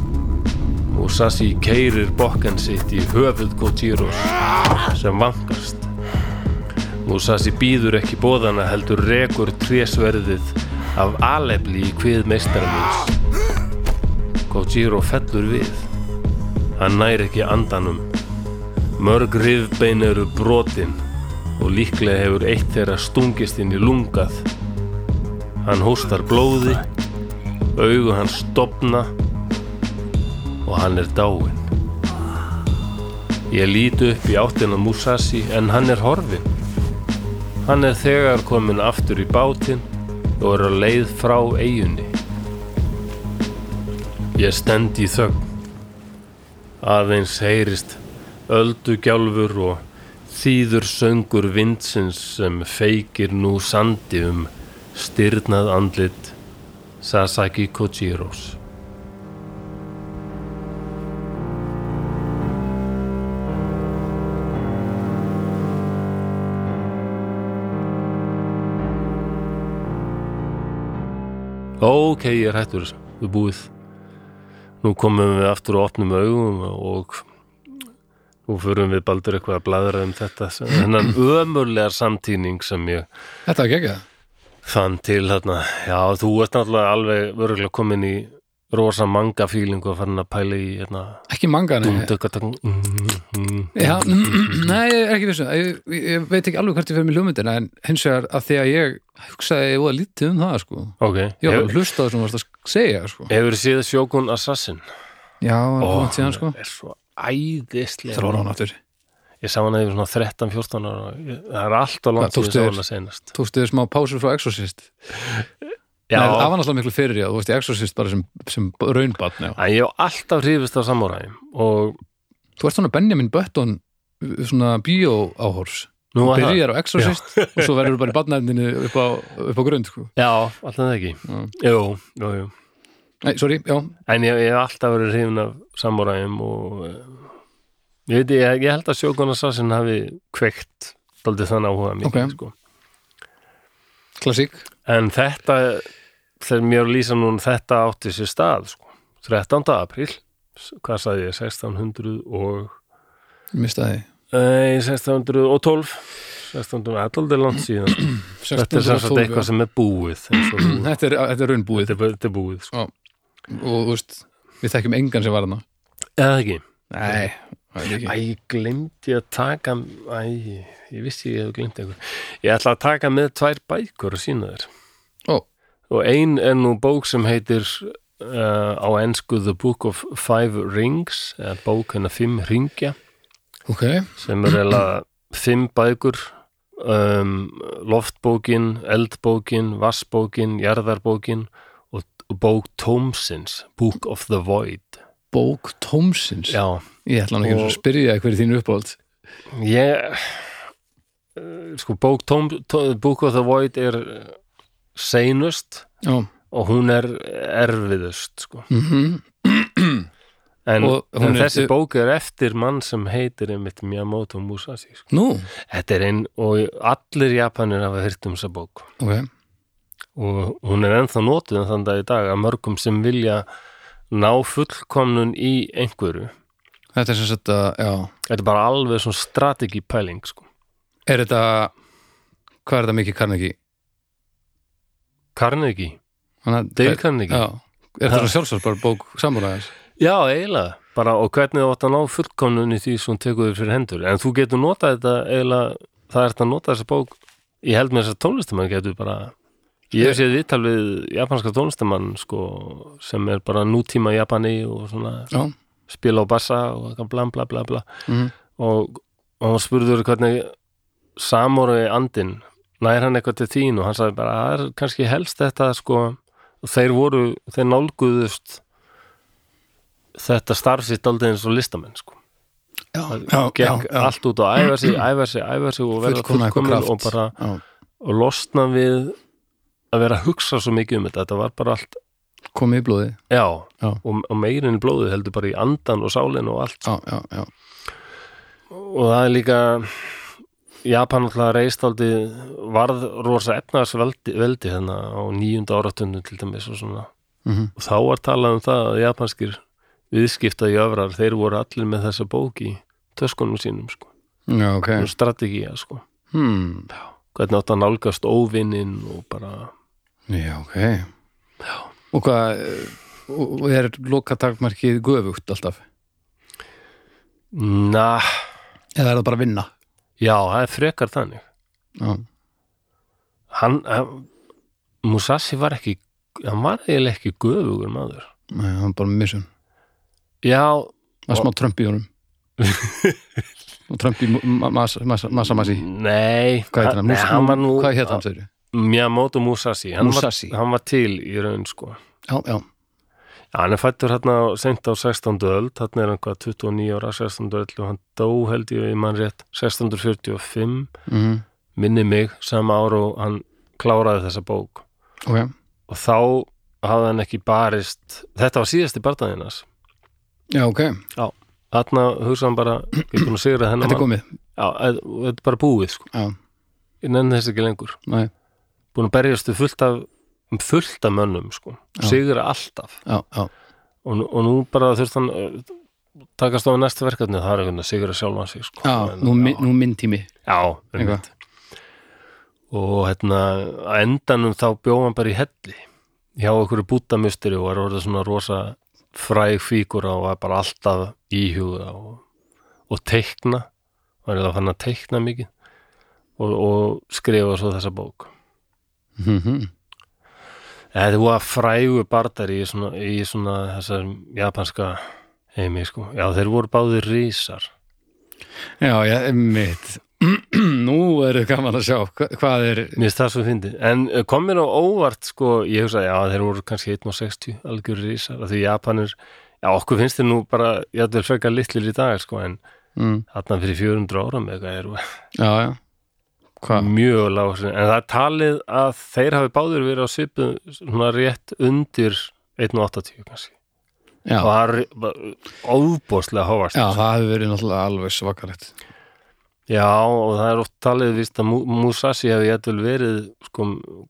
Musashi keirir bokkan sitt í höfuð Kojiros sem vankast. Musashi býður ekki bóðana heldur rekur trésverðið af alefli í hvið meistara míns. Kojiro fellur við. Hann nær ekki andanum. Mörg rifbein eru brotin og líklega hefur eitt þeirra stungist inn í lungað. Hann hóstar blóði, augu hans stopna og hann er dáinn. Ég líti upp í áttina Musashi en hann er horfinn. Hann er þegar komin aftur í bátinn og er á leið frá eigunni. Ég stend í þögn. Aðeins heyrist öldugjálfur og þýður söngur vindsins sem feikir nú sandi um styrnað andlit Sasaki Kojiros. Ok, ég er hættur við búið. Nú komum við aftur og opnum augum og nú förum við baldur eitthvað að bladra um þetta. Þennan ömurlegar samtíning sem ég Þetta var geggjað. fann til þarna. Já, þú ert náttúrulega alveg vöruglega komin í rosa manga fílingu og fann að pæla í hérna, Ekki manga, nei. Já, nei, ég er ekki vissu. Ég, ég veit ekki alveg hvert ég fyrir með hljómyndina en hins vegar að því að ég hugsaði ég voða lítið um það, sko. ok, Ég var Hef, að hlusta á það sem þú varst að segja, sko. hefur séð Sjókun Assassin? Já, Ó, oh, síðan, sko. er svo æðislega. Var hann aftur. Ég sá hana yfir svona 13-14 ára. Það er allt á langt sem ég sá þér? hana senast. Tókstu þér smá pásur frá Exorcist? Já, það var náttúrulega miklu fyrir, já. Þú veist, Exorcist bara sem, sem raunbatn, já. en ég hef alltaf hrifist af samúræði og Þú ert svona Benjamin Button svona bíó áhors. nú var það. Byrjar á Exorcist og svo verður bara í badnæðinu upp á, upp á grund, sko. Já, alltaf það ekki. Já. Jú, jú, jú. Nei, sorry, já. En ég, hef alltaf verið hrifin af samúræðum og eh, ég veit, ég, ég held að Sjókun Assassin hafi kveikt daldið þannig áhuga mikið, Ok. sko. Klassík. En þetta, þegar mér lýsa núna, þetta átti sér stað, sko. 13. apríl, hvað sagði ég, 1600 og Mistaði. Nei, 1612 1611 langt síðan sko. Þetta er 1612, eitthvað sem er búið Þetta er, Þetta er, þetta er búið sko. Og þú veist, við þekkjum engan sem var hana. Eða ekki Nei, það er ekki. Æ, glemdi að taka Æ, ég vissi ég hef glemt einhver Ég ætla að taka með tvær bækur að sína þér Ó, Og ein er nú bók sem heitir uh, á ensku The Book of Five Rings eða bók hennar fimm ringja ok. sem er eða fimm bækur um, loftbókin, eldbókin vassbókin, jarðarbókin og, og bók Tómsins Book of the Void Bók Tómsins. Já, Ég ætla hann ekki Og- að spyrja hver er þínu uppáhald. ég uh, sko bók Tóm, tó, Book of the Void er uh, seinust Já. og hún er erfiðust sko. Mm en, hún en er- þessi bók er eftir mann sem heitir einmitt Miyamoto Musashi sko. Nú, þetta er einn og allir Japanir hafa hýrt um þessa bók ok. Og hún er ennþá notuð en þann dag í dag að mörgum sem vilja ná fullkomnun í einhverju Þetta er sem sagt að, já. þetta er bara alveg svona strategi pæling sko. Er þetta, hvað er þetta mikið Carnegie? Carnegie, Dale Carnegie Já. Er þetta sjálfsvært bara bók samúræðis? Já, eiginlega, bara og hvernig þú átt að ná fullkomnun í því sem tekur þér fyrir hendur en þú getur notað þetta eiginlega það er þetta að nota þessa bók ég held með þess að tónlistumann getur bara Ég hef séð viðtal við japanska tónlistamann sko, sem er bara nútíma Japani og svona Já, spila á bassa og bla bla bla bla mm. og, og hann spurður hvernig samóri andinn nær hann eitthvað til þín og hann sagði bara það er kannski helst þetta sko þeir voru, þeir nálguðust þetta starf sitt aldrei eins og listamenn sko já, já, já, já. allt út og æfa sig, æfa sig, æfa sig og verða Fullkomna eitthvað fullkomin kraft. og bara og losna við að vera að hugsa svo mikið um þetta. Þetta var bara allt, komið í blóði já, Já. og, og meirin í blóðið heldur bara í andan og sálin og allt. Já, já, já, og það er líka Japan alltaf reist aldrei varð rosa efnaðsveldi veldi þarna á nýjunda áratundu til dæmis og svona. Mm og þá var talað um það að japanskir viðskipta í öfrar, þeir voru allir með þessa bók í töskunum sínum sko, okay. strategía sko. Hmm. hvernig átt að nálgast óvinnin og bara Já, ok. Já. Og hvað og er lokatakmarkið göfugt alltaf? na, Eða er það bara að vinna? já, það er frekar þannig. Já, hann, hann Musashi var ekki hann var eiginlega ekki göfugur maður. Nei, hann er bara missun já, Það er smá trömp í honum. Og trömp í ma- massa massa- massa massi nei. Hvað heit hann? var Hvað heit hann, segir Miyamoto Musashi hann, Musashi. Var, hann var til í raun sko. Já, já, Já, hann er fættur hérna sent á 16. öld, hann er hann hvað 29 ára 16. öld og hann dó held ég í mann rétt 1645 mm minni mig sama ár og hann kláraði þessa bók. Ok. Og þá hafði hann ekki barist þetta var síðasti bardaðinnas Já, ok, þarna hugsa hann bara, ég er búin að sigra þennan þetta er komið. Já, þetta er bara búið sko, Já, ég nenni þess ekki lengur. Nei, búin að berjast við fullt af um fullt af mönnum sko, Já. sigra alltaf já, já og, og nú bara þurft hann uh, takast á næsta verkefni það er einhvern veginn að sigra sjálfan sig sko. Já, En, nú, mi- nú minn tími já, Eitthvað. einmitt. og hérna að endanum þá bjóð hann bara í helli hjá okkur bútamusteri og var orðið svona rosa fræg fíkur og var bara alltaf íhuga og, og teikna var eða fann að teikna mikið og, og skrifa svo þessa bók mm -hmm. Þetta var frægu bardar í svona, í svona þessar japanska heimi sko. Já, þeir voru báðir rísar. Já, já, mitt Nú er það gaman að sjá hva, hvað er Mér finnst það svo fyndið. En eh, kom mér á óvart sko, ég hugsaði, já, þeir voru kannski 1.60 algjör rísar. Því Japanir, já, okkur finnst þeir nú bara, já, þeir frekar litlir í dag, sko, en mm, þarna fyrir 400 árum eitthvað er Já, já Hvað? mjög lág. En það er talið að þeir hafi báðir verið á svipu svona rétt undir 1.80 kannski. Já, Og það er óbóðslega hóvast. já, það hefur verið náttúrulega alveg svakalegt Já, og það er oft talið víst að Mu- Musashi hefði jætvel verið sko,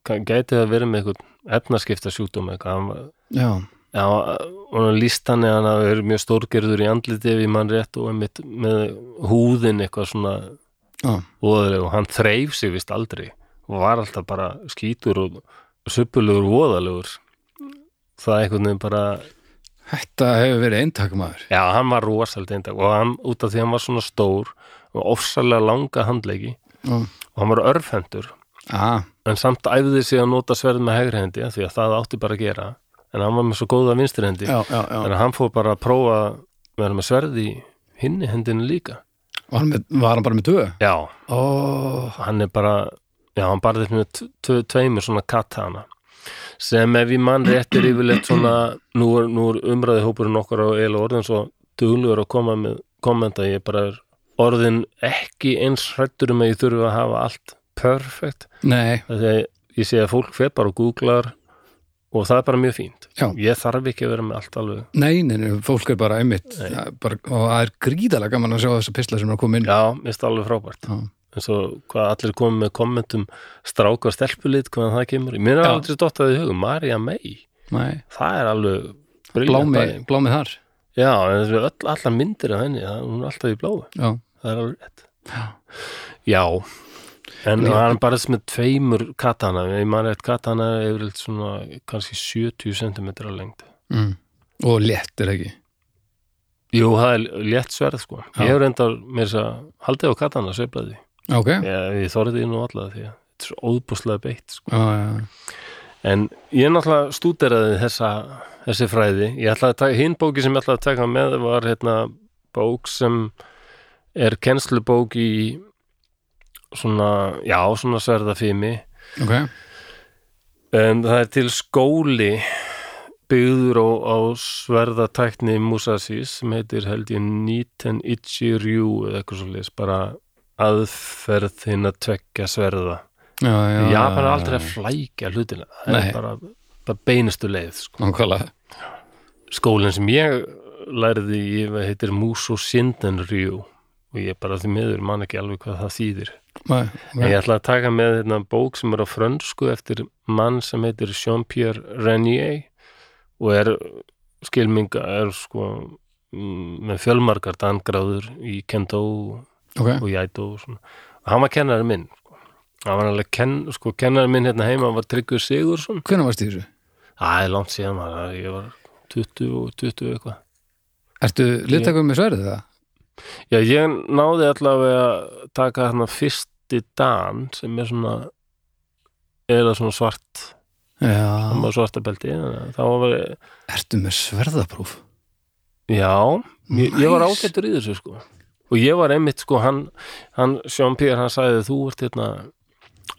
gæti það verið með eitthvað efnaskipta sjúkdóm eitthvað Já, Já, og hann líst hann eða hann hafi verið mjög stórgerður í andliti ef ég mann rétt og einmitt með húðin eitthvað svona voðaleg og hann þreif sig vist aldrei og var alltaf bara skítur og suppulegur voðalegur. Það er einhvern veginn bara þetta hefur verið eintakmaður já, hann var rosald eindag og hann, út af því hann var svona stór og ofsalega langa handleiki Já, og hann var örfendur ah, en samt æfði sig að nota sverð með hægri hendi af því að það átti bara að gera. En hann var með svo góða vinstri hendi. Já, já, já. þannig að hann fór bara að prófa að vera með sverð í hinni hendinu líka Var, hann með, var hann bara með döð? já, Ó, hann er bara já, hann barðist með tveimur svona katana sem ef ég mann rétt er yfirleitt svona nú er, er umræði hópurinn okkar á eiginlega orðin svo duglugur að koma með kommenta, ég bara er orðin ekki eins hrættur um að ég þurfi að hafa allt perfect nei, þegar ég sé að fólk fer bara og googlar og það er bara mjög fínt. Já. ég þarf ekki að vera með allt alveg. Nei, nei, nei fólk er bara einmitt ja, bara, og það er gríðalega gaman að sjá þessa pistla sem er að koma inn. Já, mér finnst það alveg frábært. Já. eins og hvað allir komið með kommentum stráka og stelpulit, hvaðan það kemur. Mér er aldrei dottað í hugum, Marja May. Nei, það er alveg brilliant blámi, þar. Já, öll, allar myndir af henni, hún er alltaf í bláu. Já, það er alveg rétt. Já. Já, en hann bara með tveimur katana, ég maður eitt katana er yfirleitt svona kannski 70 cm á lengd mm. og létt er ekki Jú, það er létt sverð sko. Já. Ég hef reyndar mér þess að haldið á katana sveiflaði. Ok, Ég, ég þorði því nú alla því að þetta er svo óðbúslega beitt sko. já, já, en ég náttúrulega stúderaði þessa, þessi fræði ég ætlaði að taka, hinn bóki sem ég ætlaði að taka með var hérna bók sem er kennslubók í svona, já, svona sverðafimi. Ok, en það er til skóli byggður á, á sverðatækni Musashi sem heitir held ég Niten Ichiryu eða eitthvað svo leis, bara aðferð þinn að tvekja sverða. Já, já, Japan er aldrei að flækja hlutina það er bara, bara beinustu leið sko. skólinn sem ég lærði í heitir Muso Shindenryu og ég bara því miður man ekki alveg hvað það þýðir Nei, en ég ætla að taka með hérna, bók sem er á frönsku eftir mann sem heitir Jean-Pierre Renier og er skilminga er sko mm, með fjölmargar dangráður í Kendo ok, og Jæto og svona og hann var kennari minn sko. hann var alveg kenn, sko, kennari minn hérna heima var Tryggvi Sigursson hvernig varst í þessu? það er langt síðan maður, ég var 20 og 20 eitthvað Ertu littakum með sverðið það? Já, ég náði allavega að taka þarna fyrsti dan sem er svona eða svona svart Já, hann var svarta belti þá var, ertu með sverðapróf? já, ég, ég var ágættur í þessu sko og ég var einmitt sko, hann, hann Sjón Pér, hann sagði þú ert hérna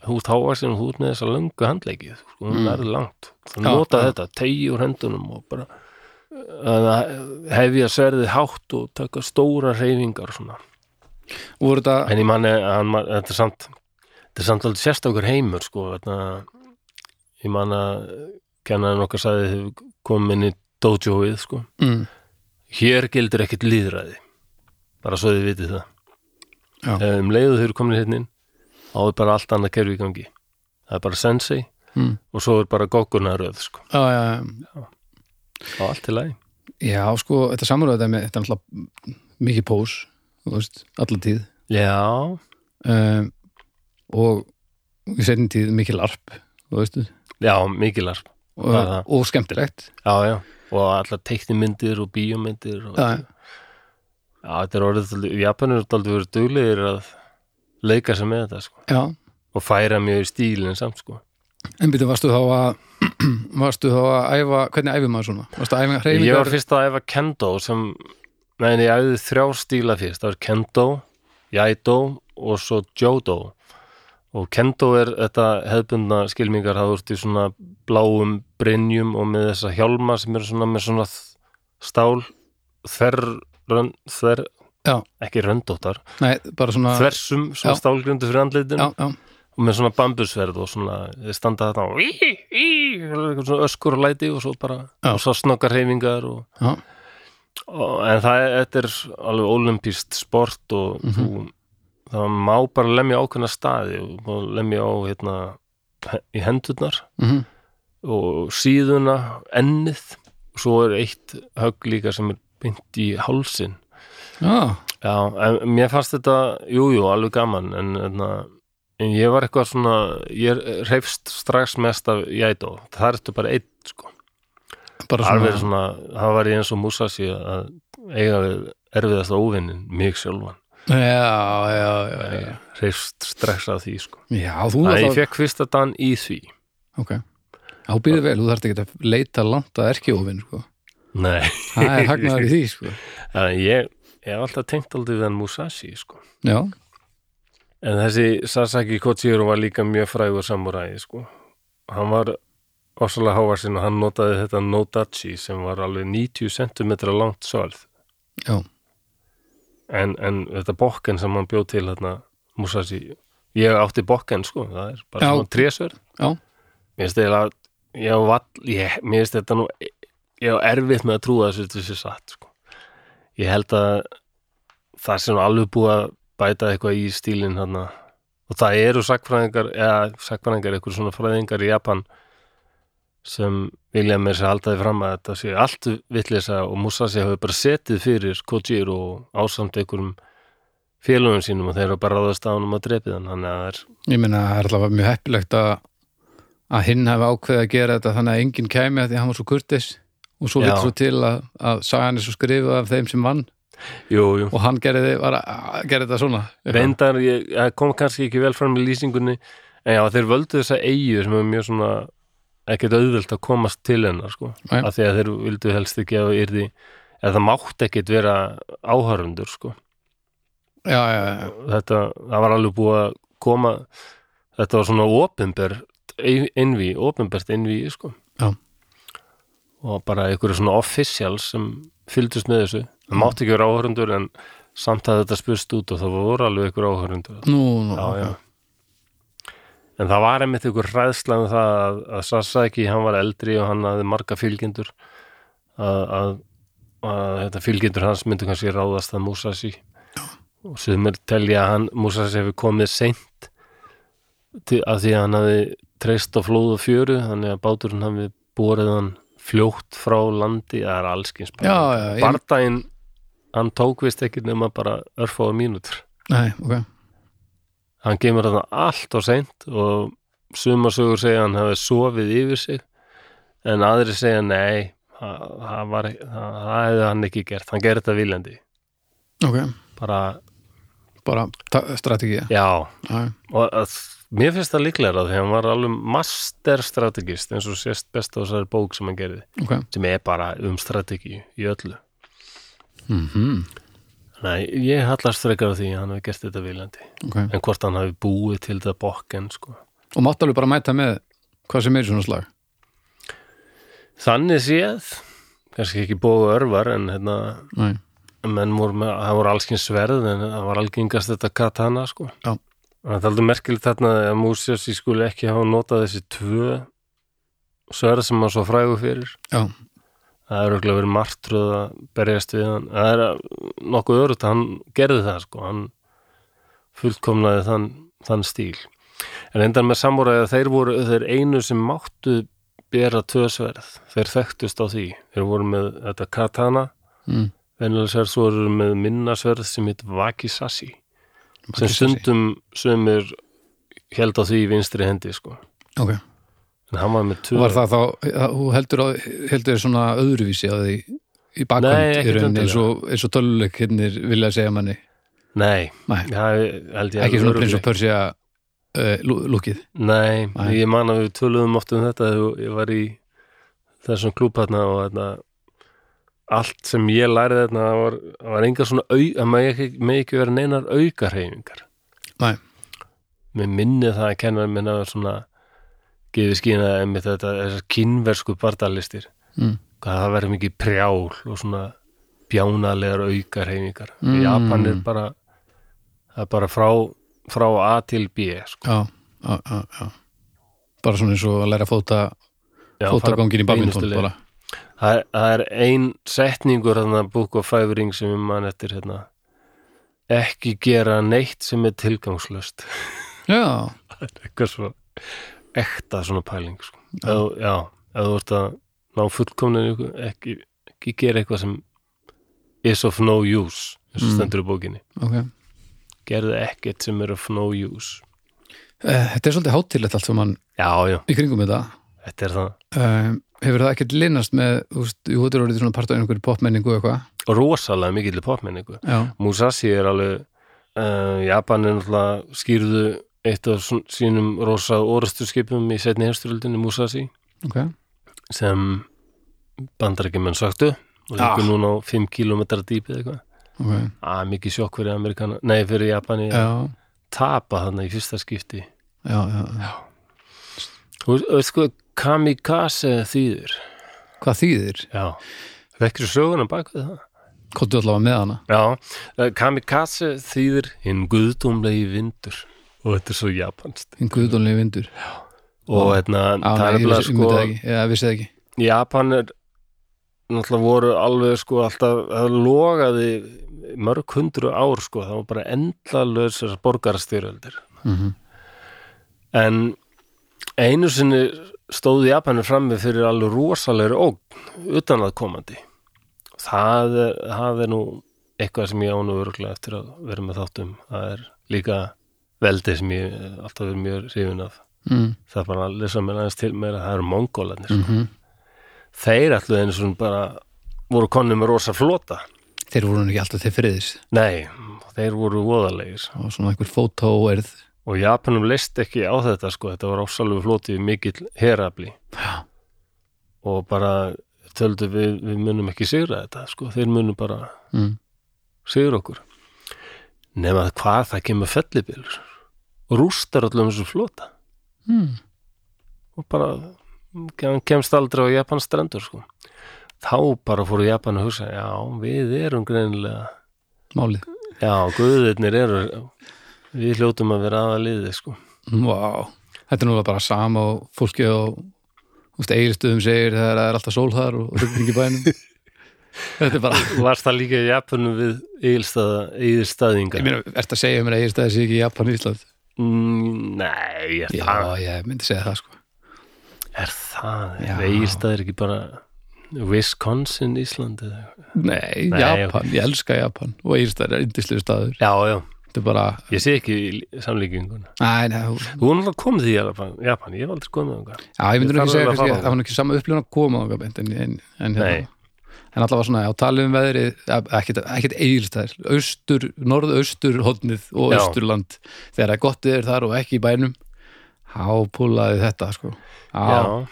þú ert hávaxin og þú ert með þessa löngu handleiki sko, hún Mm. er langt þú Já, nota já. þetta, tegi úr hendunum og bara að hefja sverðið hátt og taka stóra reyfingar þetta, En ég manni, man- þetta er samt þetta er samt alveg sérstakur heimur sko, þarna, ég man að kennaðin okkar við komum inn í dojoið sko. mm, hér gildir ekkert líðræði bara svo þið vitið það. Já. Ef um leiðu þau eru komin hérna þá er bara allt annað kerfi í gangi. Það er bara sensei mm, og svo er bara gókunaröð sko. já, já, já og allt til lagi. Já, sko, þetta samröðu þetta þetta er náttúrulega mikið pós, þú veist, alla tíð. Já, um, og í setjum tíð mikið larp, já, mikilar og, Það er það. og skemmtilegt. Já, já, og allar teiknimyndir og bíómyndir og, Já, Já, þetta er orðið, dálítið- Japanir er aldrei verið duglegir að leika sig með þetta sko. og færa mjög í stílinn samt sko. En byrju, varstu þá að varstu þá að æfa, hvernig æfum maður svona? Varstu að æfa Ég var hreyfingar? fyrst að æfa kendo sem, neðin ég æfði þrjár stíla fyrst, það var kendo, jaido og svo jodo og kendo er þetta hefðbundna skilmingar, það voru í svona bláum brynjum og með þessa hjálma sem eru svona með svona stál þver, rönd, þver Já. ekki röndóttar, Nei, bara svona þversum svona stálgrundu fyrir andlitin. Já, já, og með svona bambusverð og svona standa þetta og í, í, svona öskur og læti og svo bara Já. og svo snokkar hreyfingar og, já, og, en það er, þetta er alveg olimpíst sport og Mhm. þú, það má bara lemja ákveðna staði og lemja á hérna í hendurnar mhm, og síðuna ennið. Og svo er eitt högg líka sem er bynt í hálsin já, Já, en mér fannst þetta, jú, jú, alveg gaman en, en, en ég var eitthvað svona ég reyfst strax mest af jætó, það er þetta bara einn sko, bara alveg svona, það var ég eins og Musashi að eiga við erfiðast óvinnin, mig sjálfan. Já, já, já, já, reyfst strax af því sko. Já, þú Þannig að ég alltaf, fekk fyrsta dan í því. Ok, já, býðu vel, þú þarft ekki að leita langt að erkjófin, sko, Nei, það er hagnaður í því, sko, ég, ég hef alltaf tengt aldrei við hann Musashi sko. Já, En þessi Sasaki Kochiro var líka mjög frægur samuræði sko. Hann var ofsalega hávarsinn og hann notaði þetta Nodachi sem var alveg 90 cm langt sverð. já, En, en þetta bokken sem hann bjóð til hérna Musashi, ég átti bokken sko, það er bara Já. svona trésverð. já, Mér finnst eiginlega, ég vall, ég, mér finnst þetta nú, ég á erfitt með að trúa þessu þessu satt sko. Ég held að það sem alveg búið að bæta eitthvað í stílinn hann og það eru sakfræðingar eða sakfræðingar, eitthvað svona fræðingar í Japan sem vilja mér sér haldaði fram að þetta sé allt vitleysa og Musashi hafi bara setið fyrir Kojiro og ásamt einhverjum félögum sínum og þeir eru bara ráðast á hann um að drepið hann. Þannig að það er ég meina, það er alltaf mjög heppilegt að að hinn hefði ákveðið að gera þetta þannig að enginn kæmi að því að hann var svo kurtis og svo vill svo til að, að sagan er svo skrifuð af þeim sem vann jú, jú. og hann gerði, var að, gerði þetta svona reyndar, ég, það kom kannski ekki vel fram í lýsingunni en já, þeir völdu þessa eigu sem er mjög svona ekkert auðvelt að komast til hennar sko, Nei. af því að þeir vildu helst ekki að yrði, eða það mátt ekkert vera áhörundur sko já, já, já, þetta, það var alveg búið að koma þetta var svona opinbert innví, opinbert innví sko Já. og bara einhverju svona officials sem fylgdust með þessu. Það mátti ekki vera áhörundur en samt að þetta spurst út og það voru alveg einhverju áhörundur nú, nú já, já. en það var einmitt einhver hræðslan um það að, að Sasaki, hann var eldri og hann hafði marga fylgjendur að, að, að þetta fylgjendur hans myndu kannski ráðast að Musashi og sem er telja að hann Musashi hefur komið seint til, að því að hann hafi treyst á flóð og fjöru þannig að báturinn hafi borið hann fljótt frá landi það er allskins bardaginn hann tók vist ekki nema bara örfáa mínútur. Nei, ok, hann kemur þarna allt á seint og suma sögur segja hann hafi sofið yfir sig en aðri segja nei það, var, það, það hefði hann ekki gert hann gerði þetta viljandi. Ok. Bara, bara strategið já. Já, og að, mér finnst það líklega því að hann var alveg master strategist eins og sést best á þessari bók sem hann gerði ok. sem er bara um strategi í öllu. Mm Nei, ég hallast frekar á því að hann hafi gert þetta viljandi ok, en hvort hann hafi búið til þetta bokken sko. Og mátt alveg bara mæta með hvað sem er svona slag? Þannig séð, kannski ekki bóðu örvar en hérna, nei, menn voru með, það voru allskins sverð en það var algengast þetta katana sko. Já. Það er aldrei merkilegt þarna að Músiasi skuli ekki hafa notað þessi tvö sverð sem hann svo frægu fyrir. já, Það er auðvitað verið martröð að berjast við hann. Það er nokkuð örugt að hann gerði það sko, hann fullkomnaði þann, þann stíl. En endan með samúræði þeir voru þeir einu sem máttu bera tvö sverð. Þeir þekktust á því. Þeir voru með þetta katana, mm. venjulega sverð, svo voru með minna sverð sem heit Wakisashi. Sem stundum sumir held á því í vinstri hendi sko. ok, En hann var með tvö. var það þá þú heldur, á, heldur svona öðruvísi að því í bakkvæmt eins og, og töluleikirnir vilja segja manni? Nei, Nei, ekki svona prins og Persia uh, lú- lúkið? Nei, Nei. ég man að við töluðum oft um þetta þegar ég var í þessum klúbhatna og þarna, allt sem ég lærið þarna það var, var enga svona au, að maður ekki, með ekki vera neinar aukarhefingar Nei, Mér minni það að kenna minna svona gefið skýna einmitt þetta þessar kynversku bardalistir mm. hvað það verður mikið prjál og svona bjánalegar aukarhefingar Mm. Japan er bara það er bara frá, frá A til B sko. já, já, já, já bara svona eins og að læra fóta fótagangin í badminton bara Það er, er ein setningur þarna Book of Five Rings sem mann eftir hérna. Ekki gera neitt sem er tilgangslöst Já, það er eitthvað svo ekta svona pæling sko. já. Eð, já, ef þú ert að ná fullkomninu ekki, ekki gera eitthvað sem is of no use eins og Mm. stendur í bókinni. Ok. Gerðu ekkert sem er of no use. Eh, Þetta er svolítið hátilegt allt sem mann í kringum þetta. Þetta er það. Um, Hefur það ekkert linnast með, þú veist, jú, þetta er orðið svona part af einhverju popmenningu eitthvað? Rosalega mikill popmenningu. Já, Musashi er alveg uh, Japan er náttúrulega skýrðu eitt af sínum rosa orðsturskipum í setni heimstyröldinni Musashi ok. sem bandarækjumenn söktu og Ah. líka núna á 5 km dýpið eitthvað. Ok, að mikið sjokk fyrir Amerikana nei fyrir Japani. Að tapa þarna í fyrsta skipti. Já, já, já. þú sko kamikaze þýðir. Hvað þýðir? já, vekkir söguna bak við það. Kottu allavega með hana. Já, eh, kamikaze þýðir hinn guðdómlegi vindur. Og þetta er svo japanst Hinn guðdónlegi vindur. Og hérna, Á, það nei, er bara sko ég vissi það ekki. Japan er náttúrulega voru alveg sko alltaf, það logaði mörg hundru ár sko, það var bara endalaus þessar borgarastyröldir mm en einu sinni stóði Japanir frammi fyrir alveg rosalegri ógn utan að komandi það er, það er nú eitthvað sem ég ánu örgulega eftir að vera með þáttum það er líka veldi sem ég alltaf verið mjög hrifin af. Mm. það er bara að lesa mér aðeins til meira. Það eru mongólarnir sko. Mm þeir ætlu eins og bara voru konni með rosa flota. Þeir voru ekki alltaf til friðis. Nei, þeir voru voðalegir. Og svona einhver fótóerð og Japanum leist ekki á þetta sko, þetta var ásalegu flótið mikill herafli. Og bara töldu við, við munum ekki sigra þetta sko, þeir munum bara mm. sigra okkur. Nema hvað það kemur fellibylur. Og rústar öllum þessu flota. Mm. og bara kemst aldrei á Japans strendur sko. þá bara fóru Japan að hugsa já, við erum greinilega Málið. Já, guðirnir eru við hljótum að vera aða liði sko. Vá, þetta er nú bara sama og fólki á eigirstöðum segir það er alltaf sól þar og rugning í bænum Þetta er bara varst það líka í Japanum við eigilstaðinga Ég meina, ertu að segja mér að eigirstöði sé ekki í Japan og Ísland? mm, nei, er Já, það, ég myndi segja það sko er það Já. er ekki bara Wisconsin, Ísland? Nei, Nei, Japan, ég elska Japan og eigirstöði er yndislega staður já, já, Þetta er bara, ég sé ekki samlíkinguna þú- er náttúrulega komið í Japan, ég hef aldrei komið þangað. já, ég þarf ekki segja að það var ekki sama upplifun að koma þangað beint, en, en, en, hérna, en allavega svona, já, talið um veðrið ja, ekkert, eigirstöðir austur, norðaustur hodnið og Já. austurland. Þegar það er gott er þar og ekki í bænum hápúlaði þetta sko. Já,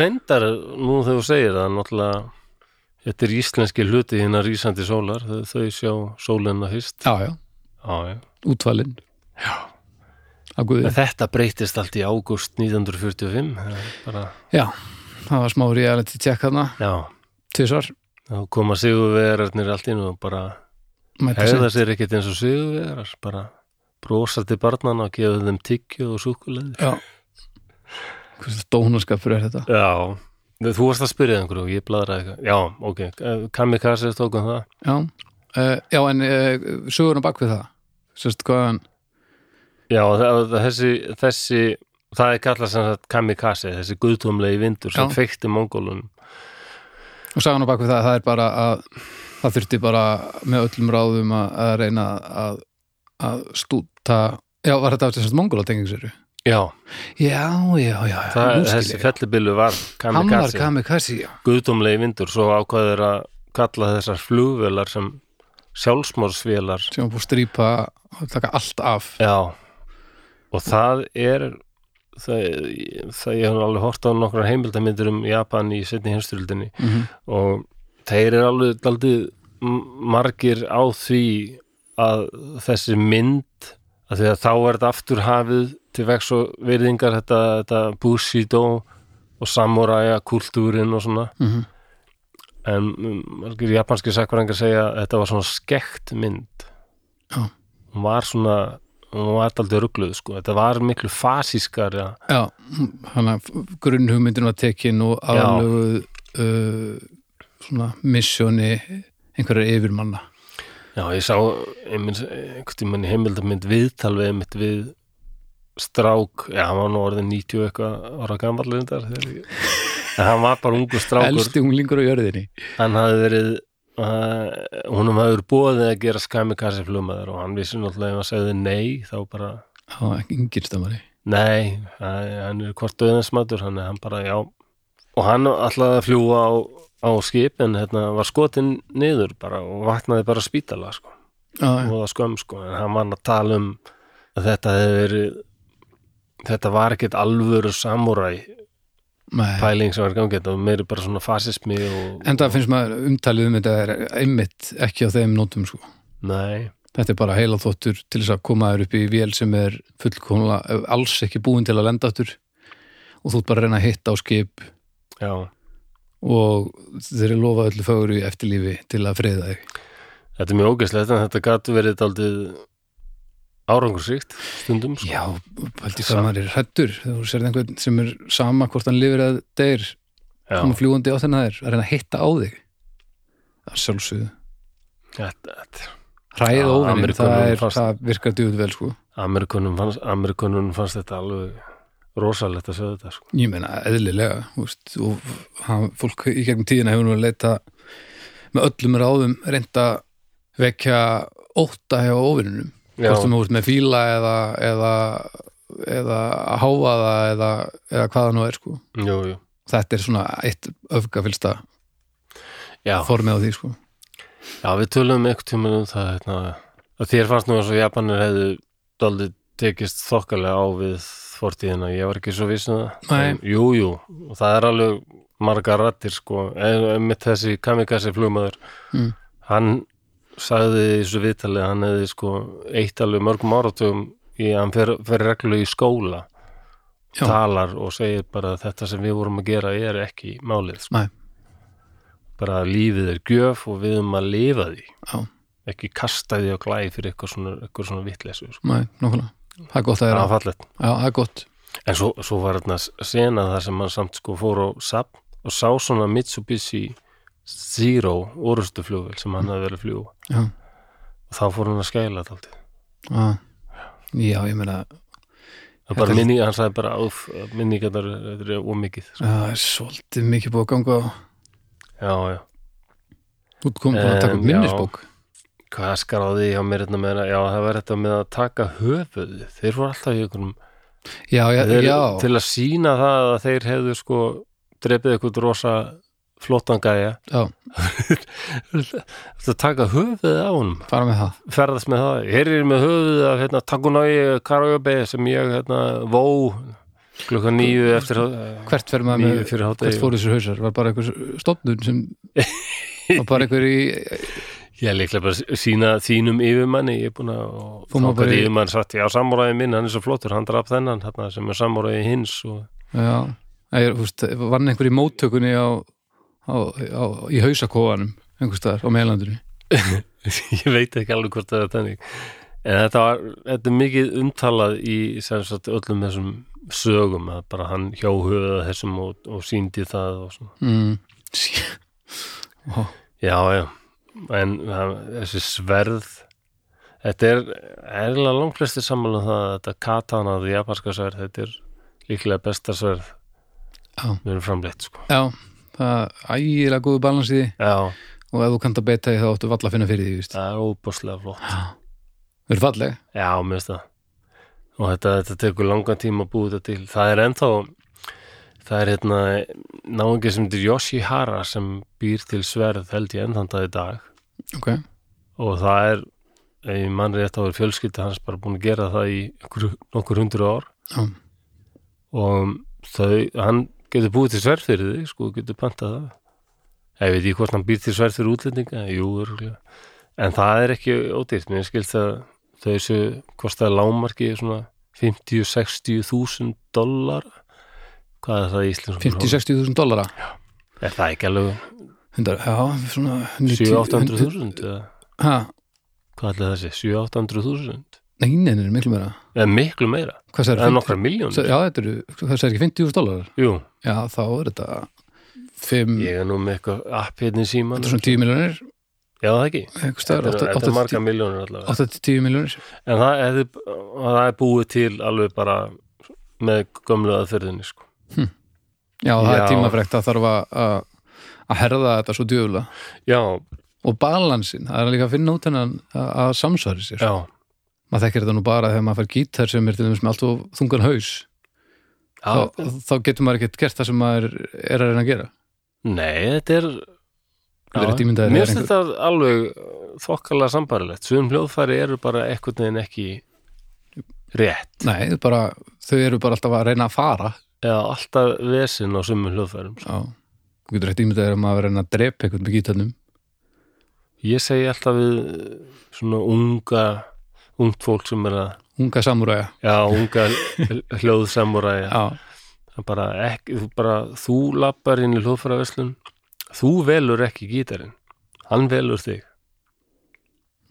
reyndar nú þegar þú segir það náttúrulega þetta er íslenski hluti hérna rísandi sólar. Þau, sjá sólina fyrst. Já, já, Já, já. Útvalinn þetta breytist allt í ágúst 1945 það er bara, já, það var smá reality check þarna, já, tvisvar. Þá koma sigurvegararnir allt inn og bara sig. sér ekkert eins og sigurvegarar bara brosa til barnana og gefa þeim tyggju og súkuleði já. Hversu dónaskapur er þetta? Já, þú varst að spyrja einhverju og ég bladraði eitthvað. Já, ok, kamikaze tókum það. Já, uh, já en uh, sögur á bakvið það sérst hvaðan? Já, þessi, þessi það er kallað sem sagt kamikaze þessi guðtómlegi vindur sem Já. feikti mongólunum. Og sagan á bakvið það, það er bara að það þurfti bara með öllum ráðum að, að reyna að, að stúta já, var þetta þess að mongóla tengingsveru Já, já, já, já, það, þessi ég. fellibilu var hann var kamikaze. kamikaze, já. Guðtómlegi vindur, svo ákvaður að kalla þessar flugvelar sem sjálfsmórsvélar sem búið strýpa og taka allt af. Já, og það er það, það ég hef alveg hort á nokkrar heimildamindur um Japan í setni heimstyrildinni mm -hmm. og þeir eru alveg daldið margir á því að þessi mynd að því að þá er þetta aftur hafið til vex og virðingar þetta, þetta Bushido og samuræja kultúrin og svona. Mhm. En um, margir japanski sakvarengar segja að þetta var svona skekt mynd. Já. hún var svona hún var aldrei rugluð sko. Þetta var miklu fasískar já, hann að grunnhugmyndin var tekin og aðlöguð uh, svona missjóni einhverjar yfirmanna. Já, ég sá einhvern heimildamind viðtal við einmitt við strák, já, hann var nú orðin 90 eitthvað ára gamall reyndar þegar ég- en hann var bara ungu strákur. Elsti unglingur á jörðinni. Hann hafði verið uh, húnum hafði verið búið að gera skamikassi flugmaður og hann vissi náttúrulega ef hann segði nei, þá bara á engin stamari. Nei, hann hann er hvort döðansmatur hann hann bara, já. Og hann ætlaði að fljúa á, á skip en hérna var skotin niður bara og vaknaði bara spítala sko. Já, og það skömm sko en hann var að tala um að þetta hefði verið þetta var ekkert alvöru samúræ nei. pæling sem var í gangi þetta var meiri bara svona fasismi og, en það finnst maður umtalið um þetta er einmitt ekki á þeim nótum sko. Nei, þetta er bara heila þóttur til þess að koma þér upp í vél sem er fullkomlega alls ekki búin til að lenda aftur. Og þú ert bara að reyna að hitta á skip. Já, og þeir eru lofað öllu fögru í eftirlífi til að friða þig. Þetta er mjög ógæslegt en þetta gat verið daldið árangursríkt stundum sko. Já, pælti hvað maður er hrættur þegar þú serð einhvern sem er sama hvort hann lifir deyr, já, koma fljúandi á þennan þér að reyna að hitta á þig. Það er sjálfsögðu Já, óvinnin, Ameríkönum það, er, það virkar djúð vel sko. Amerikunum fannst, Amerikunum fannst þetta alveg rosalegt að sjá þetta sko. ég meina eðlilega úst, og hann, fólk í gegnum tíðina hefur nú að leita með öllum ráðum reynda vekja ótta hjá óvinnunum já, hvort sem þú ert með fíla eða eða, eða háaða eða, eða hvaða nú er sko. Jú, jú. þetta er svona eitt öfgafylsta formið á því sko. Já, við tölum einhvern tímann um það hérna, að þér fannst nú eins og Japanir hefðu daldið tekist þokkalega á við fortíðina, ég var ekki svo viss um Nei. En jú, jú, og það er alveg margar rattir sko, en mitt þessi kamikassi flugmaður Mm. hann sagði í þessu viðtali að hann hefði sko eitt alveg mörgum áratugum í að hann fer, fer reglu í skóla Já. talar og segir bara að þetta sem við vorum að gera er ekki málið sko. Bara að lífið er gjöf og við um að lifa því Já, ekki kasta því á glæði fyrir eitthvað svona, eitthvað svona vitleysu sko. nei, nokkulega Það er gott að það er fallegt Já, það er gott en svo, svo var þarna sena þar sem hann samt sko fór á sapn og sá svona Mitsubishi Zero orustu flugvel sem hann hafði verið að fljúga. Já, og þá fór hann að skæla þetta alltaf já, já ég meina Það bara er- minni, hann sagði bara áf, minningarnar, þetta er ómikið sko. Það er svolítið mikið búið að ganga á Já, já, Þú ert komin búin að taka upp minnisbók. hvað skráði ég á mér hérna með Já, það var þetta með að taka höfuð Þeir voru alltaf í einhverjum Já, já, þeir, já, Til að sína það að þeir hefðu sko drepið eitthvað rosa flottan gæja. Þetta taka höfuðið á honum? Fara með það. Ferðast með það. Hér er ég með höfuðið af hérna, Takunai Karaoke sem ég hérna, vó klukkan nýju eftir Hvert fer maður fyrir hvert fór þessir hausar? Var bara einhver stofnun sem var bara einhver í Ég er líklega bara sína þínum yfirmanni. Ég er búin að þá í- yfirmann sagt, já, samúræði minn, hann er svo flottur. Hann draf þennan, þarna, sem er samúræði hins og Já, ég, þú veist, vann einhver í móttökunni á, á, á, í hausakóanum einhver staðar á meðlandinu. Ég veit ekki alveg hvort það er þannig. En þetta var, þetta er mikið umtalað í sagt, öllum þessum sögum að bara hann hjá höfuða þessum og, og síndi það og svona. Mm. Ó, Já, já, en þessi sverð þetta er erlega langflestir sammála um það að þetta katana, það japanska sverð þetta er líklega besta sverð við erum framleitt sko. Já, það er ægilega góðu balans í því. Já, og ef þú kannt að beita því þá áttu valla að finna fyrir því það er óbúslega flott. Það er falleg? Já, mér finnst það. Og þetta, þetta tekur langan tíma að búið þetta til. Það er ennþá það er hérna náungi sem þetta Yoshihara sem býr til sverð held ég ennþann í dag. Ok, og það er ef ég mann rétt á er fjölskylda hans bara búin að gera það í nokkur, nokkur hundur ár. Já, og þau, hann getur búið til sverð fyrir þig, sko, getur pantað það. Ég veit ekki hvort hann býr til sverð fyrir útlendinga, jú, örgulega en það er ekki ódýrt, mér skilst að þau séu kostaði lámarki svona 50-60 þúsund dollar hvað er það í Íslands 50-60 þúsund dollara? Er það ekki alveg 100, Já, svona 7-800 þúsund hvað er þessi, 7-800 þúsund nei, nei, nei, miklu meira. Eða miklu meira, Hvað sagði er nokkra miljónir Já, þetta eru, hvað sagði ekki 50 þúsund dólarar? jú, Já, þá er þetta 5, ég er nú með eitthvað app hérna síman þetta er svona 10 miljónir já það ekki, eitthvað er, þetta er marga 8-10 miljónir allavega. 8-10 miljónir En það er, það er búið til alveg bara með gömlu aðferðinni sko. Já, það er Já. tímafrekt að þarf að- að herða þetta svo djöfulega. Já, og balansin, það er líka að finna út hennan að samsvari sér. Já, maður þekkir þetta nú bara þegar maður fær gítar sem er til dæmis með allt og þungan haus. Já. þá, þá getur maður ekkert gert það sem maður er að reyna að gera. Nei, þetta er er ímyndaðir, Mér finnst þetta alveg þokkalega sambarilegt Sum hljóðfæri eru bara ekkert neginn ekki rétt. Nei, bara, þau eru bara alltaf að reyna að fara. Eða alltaf vesin á sumum hljóðfærum sko. Já, þú getur rétt ímyndaðir að maður að reyna að drepa eitthvað með gítarnum. Ég segi alltaf við svona unga ungt fólk sem er að unga samúræja. Já, unga hljóðsamuræja Já, bara bara þú lappar inn í hljóðfæraverslun þú velur ekki gítarinn hann velur þig.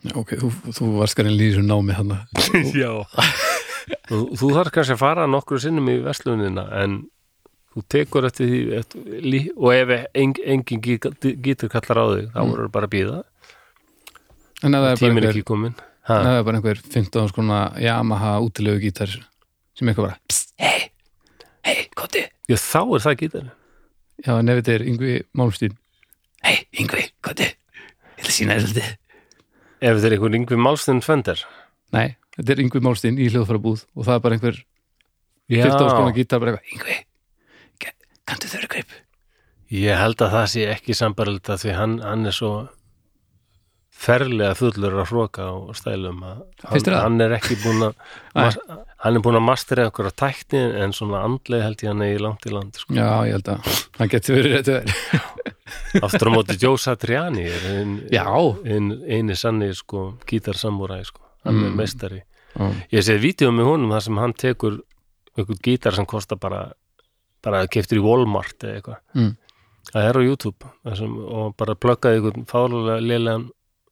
Já, ok, þú, þú varst skarinn lýsum námi hann já. Þú, þú þarf kannski að fara nokkru sinnum í verslunina en þú tekur eftir því eftir, og ef en, engin gí- gítar kallar á þig þá Mm. voru bara að býða En það er bara einhver, ekki komin það er bara einhver 15 skona Yamaha útilegu gítar sem eitthvað bara Psst, hei, hei, koti. Já, þá er það gítar. Já, þetta er Yngvi Málmstín. Hei, Yngvi, koti Ég að sína þér svolítið. Ef þetta er einhver yngvi málstund fender. Nei, þetta er Yngvi Málmstín í hljóðfærabúð og það er bara einhver já, 15 skona gítar bara eitthvað Yngvi, kanntu þau greip ég held að það sé ekki sambarlita því hann, hann er svo ferlega fullur að hróka á stælum að hann, hann er ekki búin að hann er búin að mastera einhverja tækni en svona andlega held ég hann er í langt í land sko. Já, ég held að hann getur verið réttu verið aftur á móti Joe Satriani er ein, ein, eini sanni sko, gítarsamúræði sko. hann er Mm. meistari já, ég sé vídeo með honum þar sem hann tekur einhvern gítar sem kostar bara bara keftur í Walmart eða eitthvað Mm. það er á YouTube sem, og bara pluggaði einhvern fálulega lélegan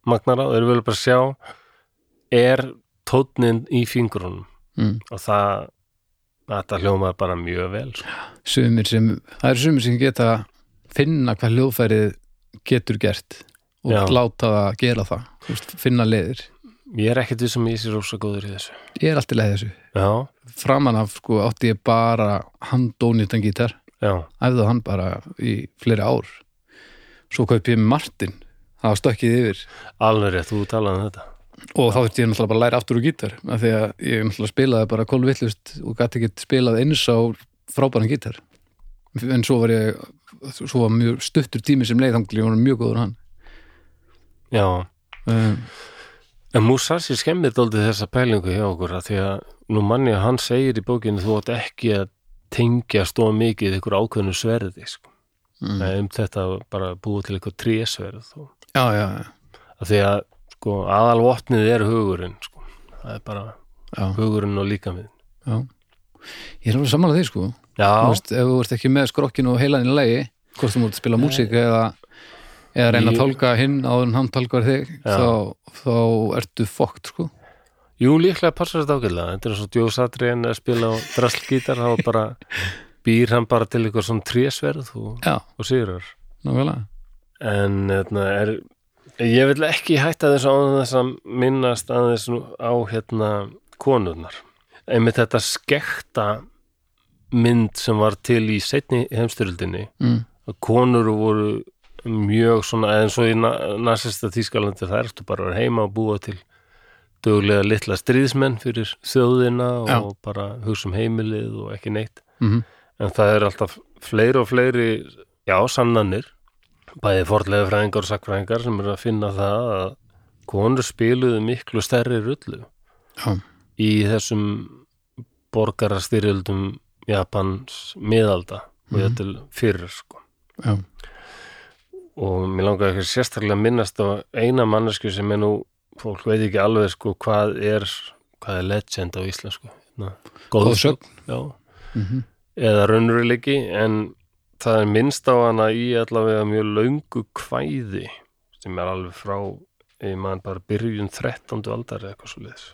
magnara og þeir vilja bara sjá er tónnin í fingrunum. Mm. og það þetta hljómaði bara mjög vel sko. sumir sem, það eru sumir sem geta finna hvað hljóðfærið getur gert og Já. láta það gera það, veist, finna leiðir. Ég er ekkert við sem ég sé rosa góður í þessu. Ég er alltaf leið þessu. Já, framan af sko átti ég bara handónýtan gítar, æfði hann bara í fleiri ár. Svo kaupi ég Martin það var stökkið yfir. Alveg rétt, þú talaði um þetta. Og þá þurfti ég náttúrulega bara að læra aftur úr gítar af því að ég náttúrulega spilaði bara kolvillust og gæti ekki spilað eins á frábæran gítar. En svo var ég svo var mjög stuttur tími sem leið þangli og var mjög góður hann. Já, um, en Musashi skemmið dóldi þessa pælingu hjá okkur að því að nú manni að hann segir í bókinu þú átt ekki að tengja stóð mikið ykkur ákveðnu sverði sko. Mm. Nei, um þetta að bara búið til eitthvað trésverð og já, já, já, að því að sko, aðal vopnið er hugurinn sko. það er bara já, hugurinn og líkamið. Ég er alveg samanlega því sko. Veist, ef þú ert ekki með skrokkinu og heilan í lagi hvort þú mútt að spila músík eða, eða reyna að Ég- tálka hinn áður en hann tálkar þig þá, þá ertu fokkt sko. Jú líklega passar þetta ágæðlega þetta er svo Joe Satrian að spila á drastlgítar þá bara býr hann bara til eitthvað svona trésverð og, já, og nákvæmlega. En hérna, er, ég vil ekki hætta þess að þess að minnast aðeins nú á hérna konurnar. Einmitt þetta skekta mynd sem var til í setni heimstyrildinni mm. að konur voru mjög svona, eins og í na- nasista Þýskalandi það ertu bara að vera heima og búa til dögulega litla stríðsmenn fyrir þjóðina Já. og bara hugsa um heimilið og ekki neitt. Mm en það er alltaf fleiri og fleiri já, sannanir. Bæði forlega fræðingar og sakfræðingar sem eru að finna það að konur spiluðu miklu stærri rullu já, í þessum borgarastyrjöldum Japans miðalda og Mhm. þetta til fyrir sko. Já, og mér langar ekki sérstaklega að minnast á eina mannesku sem er nú fólk veit ekki alveg sko hvað er hvað er legend á íslensku hérna, Góðsögn. mm eða raunurleiki en það er minnst á hana í allavega mjög löngu kvæði sem er alveg frá ég man bara byrjun 13. aldar eða eitthvað svo liðs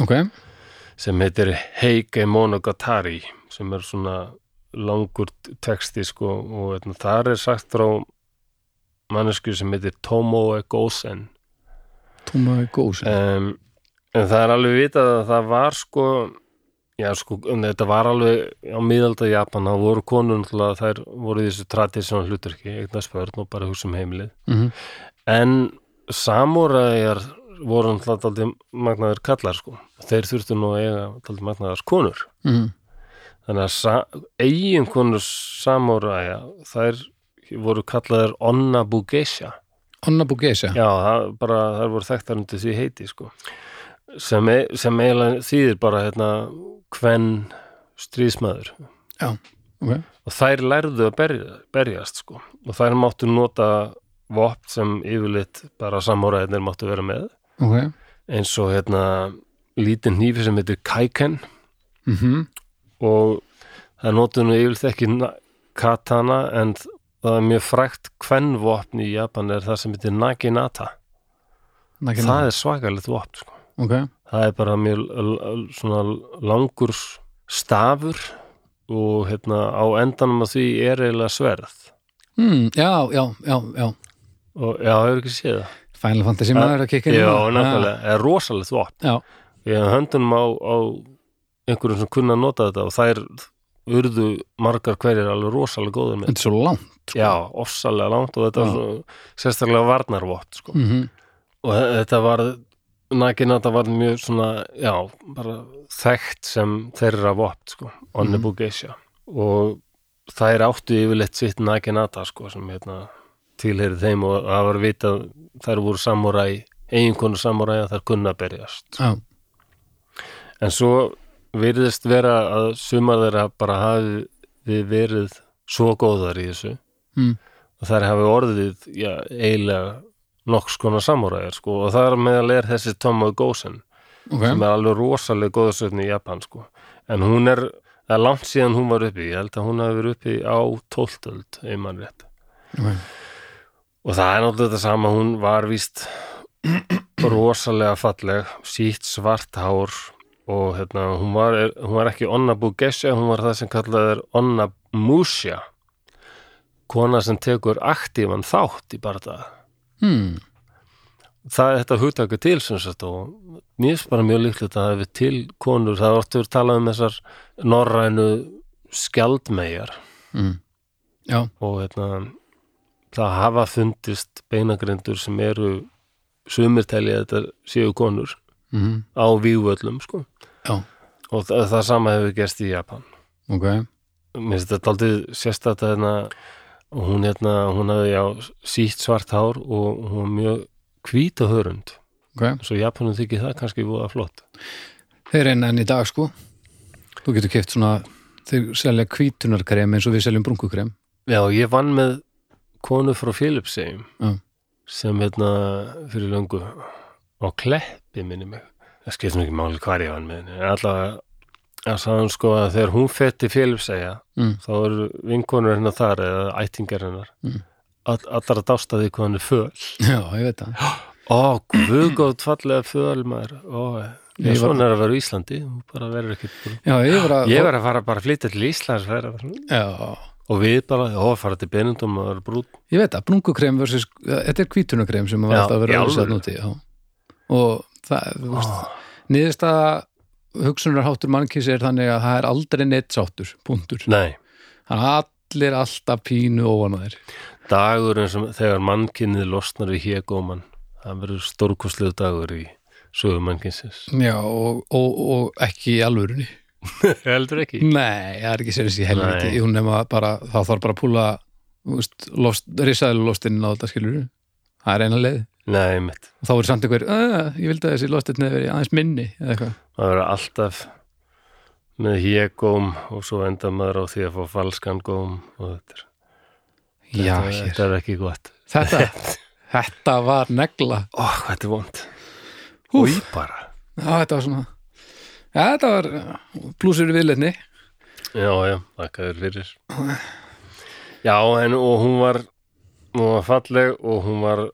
ok. Sem heitir Heike Monogatari sem er svona langur texti sko og etna, þar er sagt frá mannesku sem heitir Tomoe Gosen Tóma góð sem um, en það er alveg vitað að það var sko já sko, en þetta var alveg á miðalda Japan, það voru konur náttúrulega, þær voru þessu tradisjón hluturki eignast börn og bara hugsa um heimilið. Mm en samúræjar voru náttúrulega daldið magnaður kallar sko, þeir þurftu nú að eiga daldið magnaðar konur. -hmm. þannig að sa- eiginkonur samúræja þær voru kallaðar Onna Bugeisha Onna Bugesa Já, það, bara, það voru þekktar undir því heiti sko. Sem, e, sem eiginlega þýðir bara hérna hvenn stríðsmaður. Ok. Og þær lærðu að berja, berjast sko. og þær máttu nota vopn sem yfirleitt bara samúræðinir máttu vera með. Ok. Eins og hérna lítinn hnífi sem heitir Kaiken. Mm og það notu nú yfirleitt ekki na- katana en það er mjög frægt hvennvopn í Japan er það sem heitir Naginata. Það er svakalegt vopn sko. Ok. Það er bara mjög langur stafur og hérna á endanum á því er eiginlega sverð. Mm, já, já, já, já. Og já, hefur ekki séð það? Final Fantasy maður að kikka já, það. náttúrulega, það er rosalegt vopn. Já, ég hef höndunum á, á einhverjum sem kunna að nota þetta og þær urðu margar hverjir alveg rosalega góður með þetta er svo langt sko. já, ofsalega langt og þetta Já. var svo, sérstaklega varnarvopn sko. mm og þetta var Naginata var mjög svona já, bara þekkt sem þeirra vopn sko, Onnebu Geisha og þær áttu yfirleitt sitt Naginata sko, sem hérna tilherið þeim og það var vitað þær voru samúræ, eiginkonu samúræ að þær kunna berjast. Já, en svo virðist vera að sumar þeirra bara hafi verið svo góðar í þessu. Mm, og þær hafi orðið já, eiginlega nokks konar samúræðir sko og það er meðal er þessi Tomo Gosen ok. sem er alveg rosalega góðsöfni í Japan sko. En hún er, það er langt síðan hún var uppi ég held að hún hafi verið uppi á tóltöld einmann rétt. Ok, og það er náttúrulega þetta sama hún var víst rosalega falleg sítt svart hár og hérna, hún var, hún var ekki Onna Bugesha, hún var það sem kallað er Onna Musha kona sem tekur aktífan þátt í barða hmm, það er þetta hugtakið til sem sagt og mér finnst bara mjög líklegt að það hefur til konur, það er oft verið talað um þessar norrænu skjaldmegar mm, og hérna það hafa fundist beinagrindur sem eru sumir telja að þetta séu konur mm, á vígvöllum sko. Já, og það, það sama hefur gerst í Japan. Ok. Mér finnst þetta aldrei að hérna og hún hérna, hún hafði já sítt svart hár og hún var mjög hvíta hörund. Ok, svo Japanum þykir það kannski voða flott. Þeir reyna enn í dag sko. Þú getur keft svona þeir selja hvítunarkrem eins og við seljum brunkukrem. Já, ég vann með konu frá Philipsheim Já. sem hérna fyrir löngu á kleppi minni mig það skiptir mér ekki máli hvar ég vann með henni. En allavega að sagði hún sko að þegar hún fetti Philipsheia mm, þá eru vinkonur hennar þar eða ættingar hennar. Mm. all, allar að dásta því hvað hann er föl. Já, ég veit það. Ó, guðgótt fallega föl maður. Ó, Ég svona er að vera á Íslandi þú bara verður ekki já, ég var að ég var að fara bara að flytja til Íslands vera, já, og við bara, ó, fara til Benundum og vera brút ég veit það, brunkukrem versus, þetta er hvítunarkrem sem Já, alltaf að í vera auðvitað núti já. og það, þú veist niðurstaða hugsunarháttur mannkis er þannig að það er aldrei neitt sáttur, punktur. Nei, þannig að allir alltaf pínu óvan að þeir dagurinn sem þegar mannkynnið losnar í hégóman það verður stórkostlegu dagur í sögum mannkynsins. Já, og, og, og ekki í alvörunni. Heldur ekki? Nei, það er ekki sér þessi helviti. Hún nema bara, þá þarf bara að púla veist, lost, risaðilu lostinn á þetta skilur það er eina leið Nei, mitt, og þá er samt einhver, "Ah, ég vildi að þessi lostinn hefur verið aðeins minni eða eitthvað. Það verður alltaf með hégóm og svo enda maður á því að fá falskan góm og þetta er, já, þetta, þetta er ekki gott. Þetta þetta var negla. Ó, hvað þetta er vond. Új, bara. Já, þetta var svona já, þetta var blúsur viðleitni. Já, já, þakka þér fyrir. Já, en og hún var hún var falleg og hún var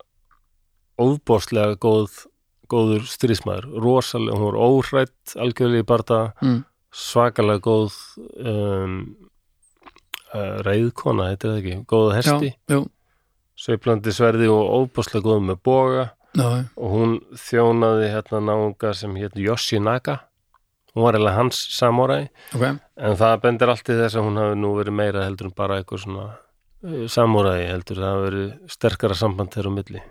óbóðslega góð góður strísmaður, rosalega hún var óhrætt, algjörlega í barða mm. svakalega góð um, uh, reyðkona, heitir það ekki? Góða jú, sveiflandi sverði og óbóðslega góð með boga. Já, og hún þjónaði hérna náunga sem hétt Yoshinaga hún var eiginlega hans samóræ ok. En það bendir allt í þess að hún hafi nú verið meira heldur en bara eitthvað svona uh, samúræði heldur. Það hafi verið sterkara samband þeirra á milli.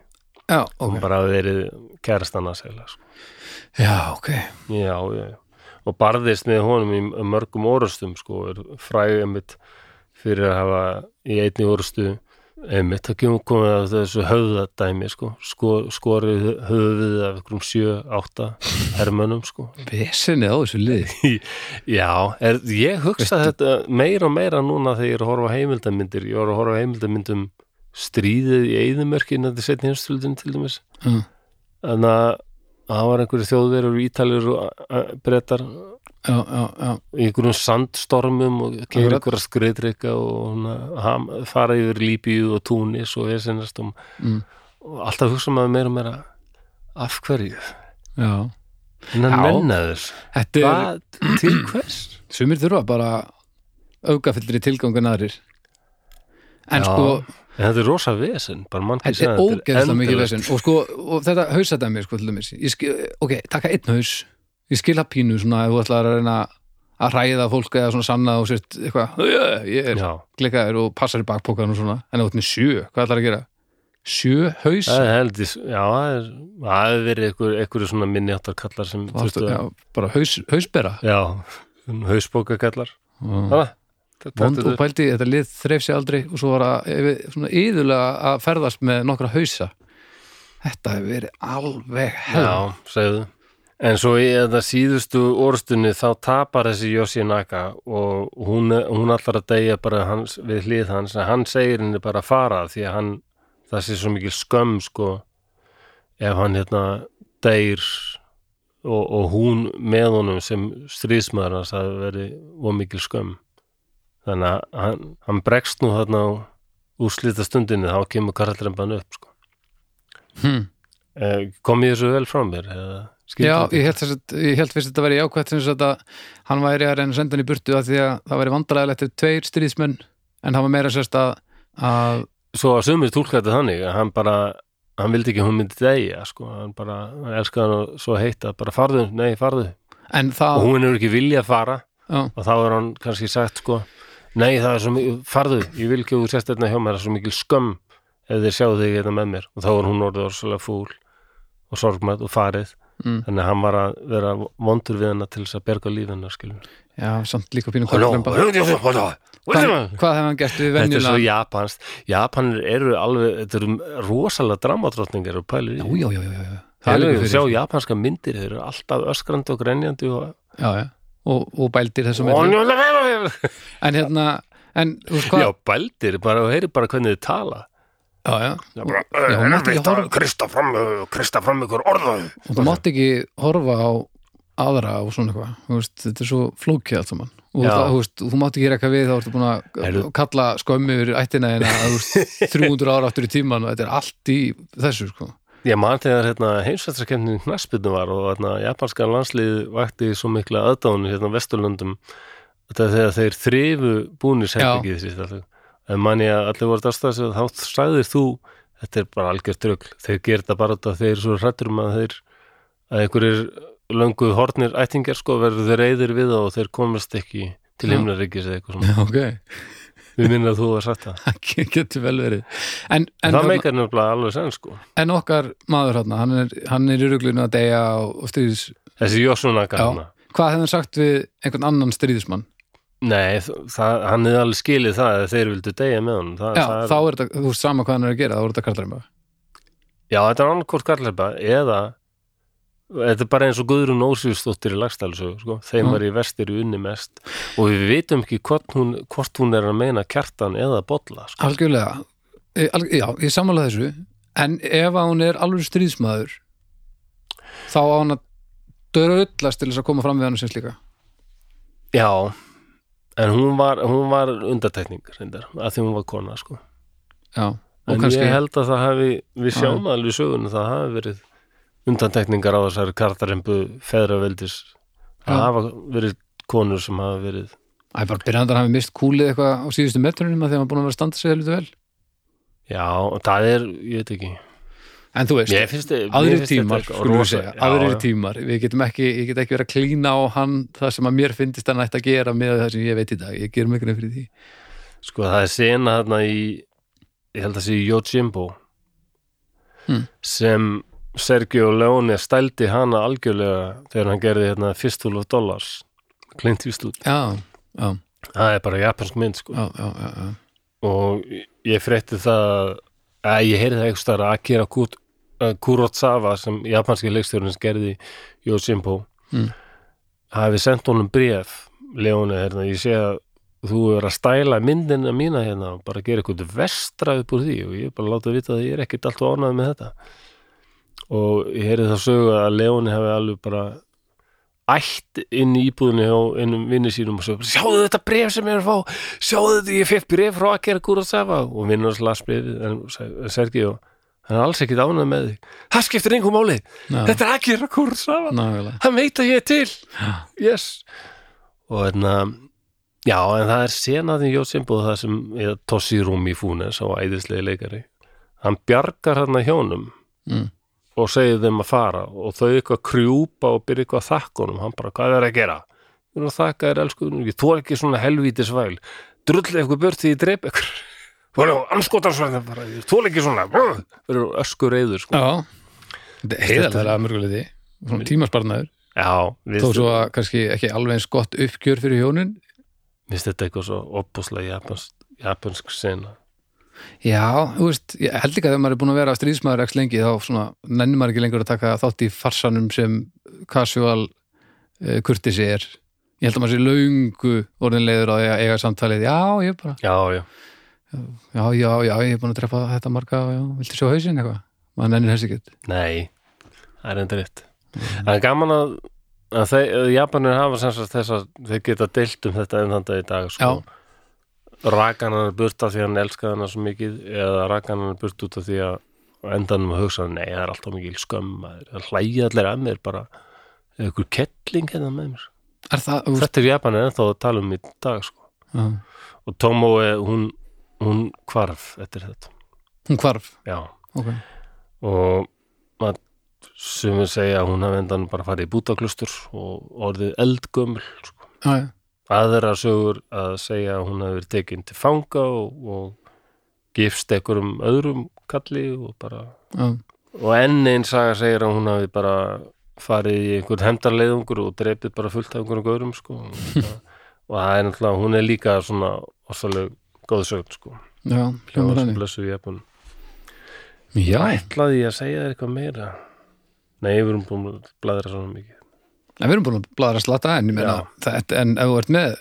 Já, Hún ok, bara hafi verið kærastana segla. Sko. já, ok Já, já, já. Og barðist með honum í mörgum orustum sko, er fræg einmitt fyrir að hafa í einni orustu einmitt, það kemur komið að þessu höfðadæmi sko, sko skorið höfuðið af einhverjum sjö, átta hermönnum sko. vesenið á þessu liði Já, er, ég hugsa þetta meira og meira núna þegar ég er að horfa heimildamindir ég var að horfa á heimildamyndum stríðið í eyðumörkin þetta setni heimstöldin til dæmis Mm. þannig að það var einhverju þjóðverur ítalir og brettar já, já, já, í einhverjum sandstormum og kemur einhverja skriðrika og hana, ham, fara yfir Líbíu og Túnis og Esenast og, mm. og alltaf hugsa maður meira og meira af hverju já. en Já. mennaður þetta er, til hvers sumir þurfa bara aukafyllri tilgangun aðrir en Já. sko en þetta er rosa vesen bara mann þetta er ógeðslega mikið vesinn og sko, og þetta hausadæmi sko, til dæmis, skil, ok, taka einn haus. Ég skil að pínu svona ef þú ætlar að reyna að ræða fólk eða svona sanna og sért eitthvað, "Yeah, ég er klikkaður og passar í bakpókan og svona. En ert með sjö, hvað ætlar að gera? Sjö haus? það er held ég, já, það er það hefur verið einhver, einhverju svona minni áttar kallar sem þurftu já, bara haus, hausbera? Já, hausbóka kallar Já. Hanna, vond og pældi, þetta lið þreif sér aldrei og svo var að yfir- svona yðurlega að ferðast með nokkra hausa. Þetta hefur verið alveg hell. Já, segðu. En svo í þetta síðustu orðstunni þá tapar þessi Yoshinaka og hún, hún allar að deyja bara hans, við hlið hans hann segir henni bara að fara því að hann, það sé svo mikil skömm sko ef hann hérna deyr og, og hún með honum sem stríðsmaður hans að veri og mikil skömm þannig að hann, hann bregst nú þarna á úrslita stundinni þá kemur karaldremban upp sko. hm. eh, kom ég þessu vel frá mér eða Já, ég held, að, ég held fyrst að þetta væri jákvætt sem að hann væri að reyna að senda hann í burtu að því að það væri vandræðilegt ef tveir stríðsmenn en það var meira sérst að, að svo að sumir tólka þetta þannig að hann bara, hann vildi ekki hún myndi deyja sko, hann bara, hann elskaði hann og svo heita, bara farðu, nei farðu. En og það, hún er ekki vilja að fara. Já, og þá er hann kannski sagt sko nei það er svo mikil, farðu, ég vil ekki að þú sést þetta hjá mér, það er svo mikil skömm ef þeir sjáu þig þetta með mér. Og þá er hún orðið orðslega fúl og sorgmætt og farið, mm, þannig að hann var að vera vondur við hana til þess að berga lífina skilur já, samt líka pínu hvað, hefði hann gert við Þetta er svo venjulega japanst Japanir eru alveg, þetta eru rosalega dramatrótningar og pælir í já, já, já, já, já. það er líka að sjá fyrir japanska myndir, þeir eru alltaf öskrandi og grenjandi og... já, já. Og, og bældir þessum en hérna en, þú veist hvað? Já, bældir, bara, og heyri bara hvernig þið tala. Já, já. Já, bara, Já, hún mátti ekki horfa- Krista fram, krista fram ykkur orðaðu og þú mátt ekki horfa á aðra og svona eitthvað. Þetta er svo flókið allt saman. Og þú, veist, þú mátt ekki rekka við þá ertu búin að Heyrðu. kalla skömmi yfir ættina en að þú veist, 300 ára aftur í tíman og þetta er allt í þessu sko. Ég man þegar hérna, heimsvættarskemnin knaspinu var og hérna, japanska landslið vakti svo mikla aðdánu hérna á Vesturlöndum þegar þeir þrifu búnir settingið þessi alltaf. En man ég að allir voru aðstæðast þá sagðir þú þetta er bara algjör trögl, þeir þetta bara þetta þeir eru svo hrættur um að þeir að einhverjir löngu hornir ættingar sko verður þeir reyðir við og þeir komast ekki til himnaríkis eða eitthvað svona. Já, ok, Við minnum að þú var sagt það. það getur vel verið en, en, það þarna- meikar nefnilega alveg senn sko. en okkar maður hérna, hann er, hann er í ruglunu að deyja og, og stríðis Þessi Jósunaka hana. hvað hefði hann sagt við einhvern annan stríðismann Nei, það, hann hefði alveg skilið það að þeir vildu deyja með honum það, já, það er, þá er þetta, þú veist sama hvað hann er að gera þá er þetta kallarinn já, þetta er annarkort karlæpa eða þetta er bara eins og Guðrún Ósvíðsdóttir í Lagstælsögu, sko, þeim Já. var í vestir unni mest og við vitum ekki hvort hún, hvort hún er að meina kjartan eða bolla, sko. Algjörlega, E, já, ég sammála þessu en ef hún er alveg stríðsmaður þá á hann að dörrullast til þess að koma fram við hann sem slíka Já, en hún var, hún var undartekning, reyndar, að því hún var kona, sko. Já, og En kannski ég held að það hafi, við Já. sjáum alveg í sögunum, það hafi verið undantekningar á þessari kartarembu feðraveldis. Það hafa verið konur sem hafa verið Æ, bara byrjandar hafi mist kúlið eitthvað á síðustu metrunum að því að hann var búin að vera að standa sig helviti vel. Já, það er, ég veit ekki. En þú veist, finnst, aðrir tímar, skulum við segja, aðrir tímar við getum ekki, ég get ekki verið að klína á hann það sem að mér finnist hann ætti að gera með það sem ég veit í dag, ég ekki nefnir fyrir því. Sko það er sena þarna í ég held að sé Yojimbo Hmm. sem Sergio Leone stældi hana algjörlega þegar hann gerði hérna Fistful of Dollars Clint Eastwood, Já, já, það er bara japansk mynd sko. Já, já, já, já. og ég frétti það að ég heyrði það eitthvað stær að Akira uh, Kurosawa sem japanski leikstjórnins gerði Yojimbo Mm. hafi sendt honum bréf Leone, hérna, ég sé að þú er að stæla myndina mína hérna og bara gera eitthvað vestra upp úr því og ég er bara að láta vita að ég er ekkert alltaf ánægð með þetta og ég heyrði það sögu að Leone hafi alveg bara ætt inn í íbúðinni á einum vinni sínum og svo, sjáðu þetta bref sem ég er að fá? Sjáðu þetta, ég fekk bref frá Akira Kurosawa. Og vinnur hans las brefið en sagði- Sergio, hann er alls ekkit ánægð með þig. Það skiptir einhver máli, Já. þetta er Akira Kurosawa. Nákvæmlega. hann veit að ég er til. Já. yes. Og hérna já, en það er senaðin Jósimbo það sem er Toshiro Mifune sá æðislegi leikari. Hann bjargar hérna hjónum Mm. Og segir þeim að fara og þau eitthvað krjúpa og byrja eitthvað að þakka honum. Hann bara, hvað er að gera? Ég er að þakka þér elskuðunum, ég þú er ekki svona helvítis væl drull eitthvað bört því ég dreip eitthvað þú er anskotarsvæðin bara. Þú er ekki svona, verður öskur reyður sko. Heiðalega að svona tímasparnaður. Þó svo að kannski ekki alveg eins gott uppgjör fyrir hjónin. Vist þetta eitthvað svo opbúslega japansk, japansk sena Já, þú veist, ég held ekki að þegar maður er búin að vera stríðsmaður ekki lengi þá svona nennir maður ekki lengur að taka þátt í farsanum sem casual uh, kurtisi er. Ég held að maður sé laungu því að eiga samtalið. Já, ég er bara, Já, já, já, já, já, ég er búin að treffa þetta marga, já, viltu sjá hausinn eitthvað? Maður nennir þessi ekki nei Það er enda rétt. Það er gaman að, að þeir, Japanir hafa þess að þeir geta deilt um þetta enn þann dag í dag sko. Rakan hann burt af því að hann elskaði hana svo mikið eða rakan hann burt út af því að endanum að hugsa, nei, það er alltaf mikil skömm það hlæja allir að mér bara. Eða ykkur kettling hérna með mér. Er það, Þetta er Japanir ennþá að tala um í dag sko. já, og Tomoe, hún, hún hvarf eftir þetta. Hún hvarf? Já, ok, og maður sem við segja að hún hafi endan bara farið í bútaklustur og orðið eldgömmul sko. já, já, aðra sögur að segja að hún hafi verið tekin til fanga og, og gifst einhverjum öðrum kalli og bara já, og enn einn saga segir að hún hafi bara farið í einhvern hendarleiðungur og dreipið bara fullt af einhverjum gaurum sko. og það er náttúrulega hún er líka svona orsaleg góð sögn sko. já, hljómar þannig. blessu í Japan. Já, ætlaði ég að segja þér eitthvað meira? Nei, við erum búin að bladra svona mikið en við erum búin að bladra slatta en ég meina, þetta, en ef þú ert með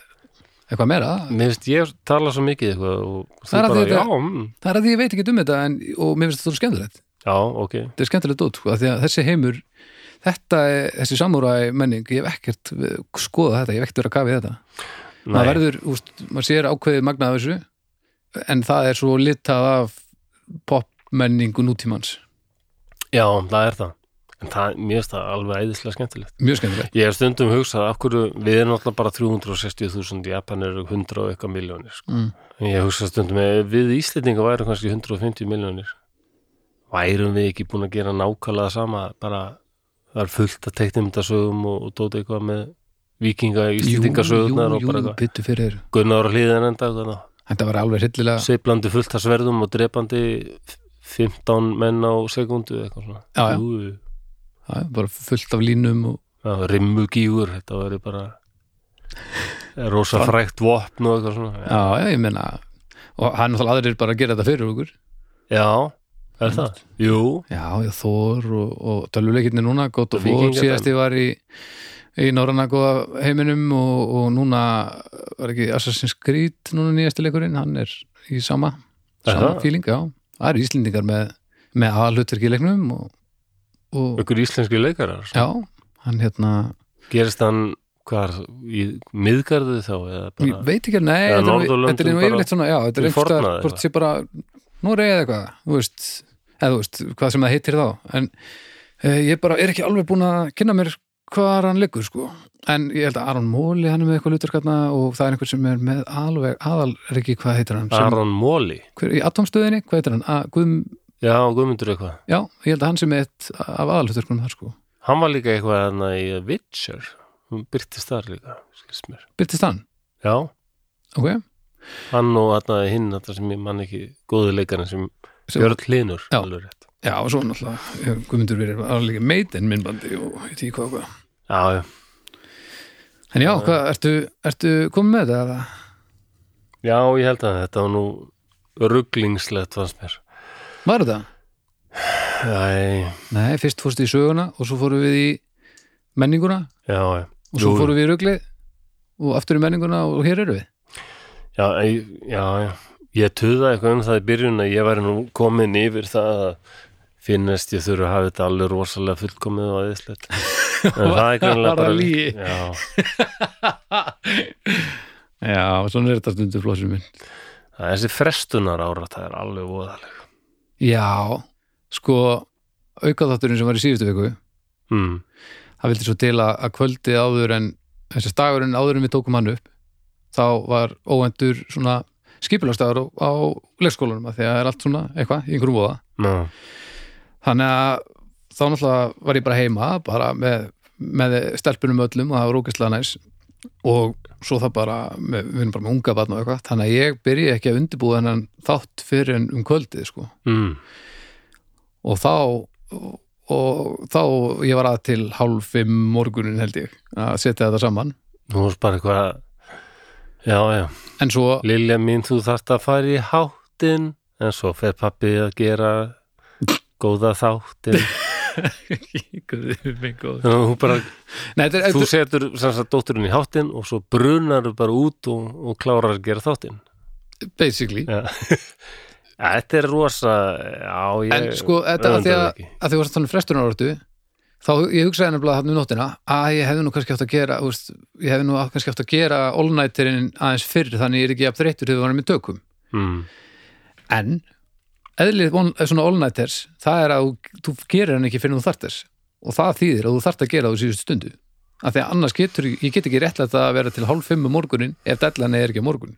eitthvað meira, mér finnst ég tala svo mikið eitthvað og Það er þú bara, þetta- já, mm, það er að ég veit ekki um þetta en, og mér finnst þetta svo skemmtilegt. Já, ok. Þetta er skemmtilegt út, sko, því að þessi heimur þetta, er, þessi samúræ menning ég hef ekkert skoðað þetta, ég hef ekkert verið að kafa í þetta. Maður verður, úst, maður sér ákveðið magnað þessu en það er svo litað af popmenningu nútímans. Já, það er það en það, mér finnst það alveg æðislega skemmtilegt mjög skemmtilegt ég hef stundum hugsað af hverju, við erum alltaf bara 360.000 Japan eru 100 og eitthvað miljónir sko. mm. ég hugsa stundum ef við Íslendinga værum kannski 150 miljónir værum við ekki búin að gera nákvæmlega sama bara það er fullt að teiknumdasögum og, og dóta eitthvað með vikinga Íslendingasögurnar og bara eitthvað. Gunnar á hlýðin enda eitthvað þetta var alveg hryllilega seiflandi fullt að sverðum og drepandi 15 menn á sekundu eitthvað svona Já, já. Jú, já, bara fullt af línum og rimmugígur þetta væri bara rosa frækt vopn og eitthvað svona. Já, já, ég meina og hann náttúrulega aðrir bara að gera þetta fyrir okkur. Já er það? Jú, já, já, Þór og, og tölvuleikirni núna of War Víkingadæmi. síðast ég var í í Norranna góða heiminum og, og núna var ekki Assassin's Creed núna nýjasti leikurinn, hann er í sama sama fíling, já. Það eru Íslendingar með, með aðalhutverki í leiknum og, og ykkur íslenski leikarar? Já, hann hérna gerist hann hvar í miðgarðu þá ég veit ekki, nei, þetta er nú- yfirleitt svona, já, þetta er í einhvers staðar, fornað hvort sé bara nú er eða eitthvað, þú veist eða þú veist, hvað sem það heitir þá. En eh, ég bara er ekki alveg búin að kynna mér hvað hann liggur, sko. En ég held að Aron Móli, hann er með eitthvað lutarkarna og það er einhver sem er með alveg aðal, er ekki, hvað heitir hann? Sem, Aron Móli? Hver, í atomstöðinni, hvað heitir hann? Að, Guðm, já, Guðmundur eitthvað. Já, ég held að hann sem er eitt af aðalhuturkunum þar, sko. Hann var líka eitthvað hann í Witcher. Hún byrtist þar líka skilst mér. Byrtist hann, já, ok. Hann og hann hinn þetta sem ég man ekki góðu leikarinn sem Björn Hlinur Já. alveg rétt. Já, og svo náttúrulega, hefur Guðmundur verið alveg meitinn minnbandi og ég ekki hvað, hvað. Já, já, En já, hvað, ertu, ertu komið með þetta? já, ég held að þetta var nú rugglingslegt fannst mér Var þetta? Æ, Nei, fyrst fórstu í söguna og svo fórum við í menninguna já, já og svo Jú. fórum við í ruglið og aftur í menninguna og hér eru við. Já, ég, já, já, ég tuða eitthvað um það í byrjun að ég væri nú komin yfir það að finnast ég þurfa að hafa þetta alveg rosalega fullkomið og aðeinslegt. En það er það bara... lygi? Já, Já, svona er þetta stundu flósum minn. það er þessi frestunar ára, það er alveg voðaleg. Já, sko, aukaþátturinn sem var í síðustu viku, Mm. það vildi svo til að, kvöldi áður en, þessi dagurinn áður en við tókum hann upp, þá var óendur svona skipulastagur á, á leikskólanum að því að það er allt svona eitthvað í einhverjum voða. Ná, þannig að þá náttúrulega var ég bara heima bara með, með stelpunum öllum og það var ógæslega næs og svo það bara, við erum bara með unga barn og eitthvað, þannig að ég byrji ekki að undirbúða þennan þátt fyrir en um kvöldið sko. mm. og þá og, þá ég var að til hálf fimm morgunin held ég að setja þetta saman Nú er bara eitthvað já, já en svo, Lilja mín, þú þarft að fara í háttin en svo fer pappi að gera góða þáttin Nei, að bara, þetta er, þú setur sagt dótturinn í háttin og svo brunar þú bara út og, og klárar að gera þáttin basically Já. Ja, Þetta er rosa já, ég en sko, þetta að því að, öfunda það ekki. að því varst þannig frestunarortu þá ég hugsaði nefnilega hann um nóttina að ég hefði nú kannski átt að gera úst, ég hefði nú kannski átt að gera all-nighterinn aðeins fyrr þannig ég er ekki jafn þreyttur þegar við varum í tökum mm. en eðlið von- svona all-nighters það er að þú, þú gerir hann ekki fyrir þú þarters og það þýðir að þú þart að gera á síðustu stundu. Af því að annars getur, ég get ekki réttlætt að vera til hálf fimm um morgunin ef dellan er ekki á morgun.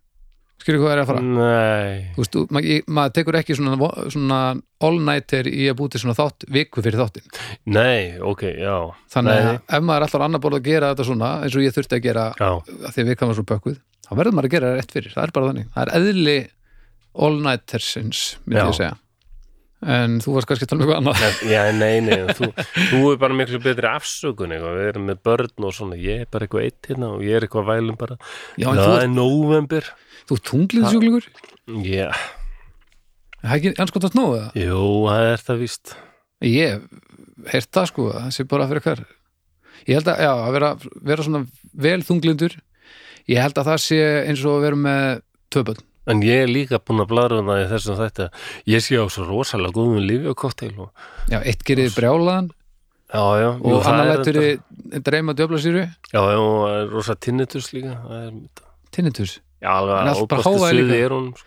Skilur hvað er að fara? Nei, þú veist, þú- ma- maður tekur ekki svona, vo- svona all-nighter í að búti svona þátt viku fyrir þáttin nei, ok, já. Þannig Nei, að ef maður er alltaf annar borð að gera þetta svona eins og ég þurfti að gera Já, að því að vikan var svo bökkuð þá verður maður að gera það rétt fyrir, það er bara þannig. Það er eðli all-nightersins myndi ég segja. En þú varst kannski að tala um eitthvað annað. Já, nei, nei þú, þú er bara miklu betri afsökun eitthvað. við erum með börn og svona. Ég er bara eitthvað eitt hérna og ég er eitthvað vælum bara. Já, það þú, er november þú ert tungliðsjúklingur Já, það er ekki anskotast nógu það jú, það er það víst. Ég hef heyrt það sko, það sé bara fyrir hver. Ég held að, já, að vera, vera svona vel þunglindur. Ég held að það sé eins og að vera með töpöld En ég er líka búin að bladra um það í þessum þetta ég sé á svo rosalega góðum lífi og og já, eitt gerir brjálaðan. Já, já, jú, og það annar lætur reyndar- þið dreyma djöflasýru. Já, já, og það er rosa tinnitus líka er, tinnitus? Já, alveg óbæstu suði er hún sko.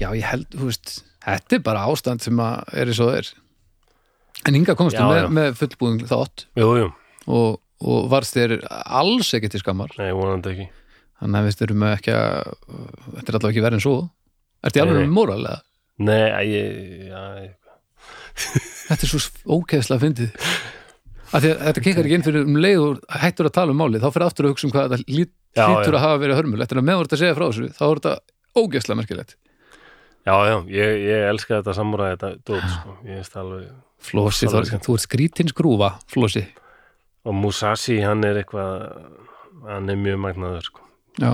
Já, ég held, þú veist, þetta er bara ástand sem að er og það er. En hinga komstu Já, með, með fullbúðum þátt. Jú, jú, og, og varst þér alls ekki til skammar. nei, vonandi ekki Þannig að við styrum ekki að, þetta er allavega ekki verið en svo. Ertu í alveg eða? Nei, ég, ég, Þetta er svo fyndið. Því að þetta kikkar ekki inn fyrir um leið og hættur að tala um málið, þá fyrir aftur að hugsa um hvað þetta já. að hafa verið hörmulegt. En að meðvort að segja frá þessu, þá er þetta ógeðslega merkilegt. já, já, ég, ég elska þetta samúræði þetta dót, sko, ég veist alveg Flósi, þú, Rosalega ert- þú ert skrítinn skrúfa, Flósi. og Musashi, hann er eitthvað hann er mjög magnaður, sko Já,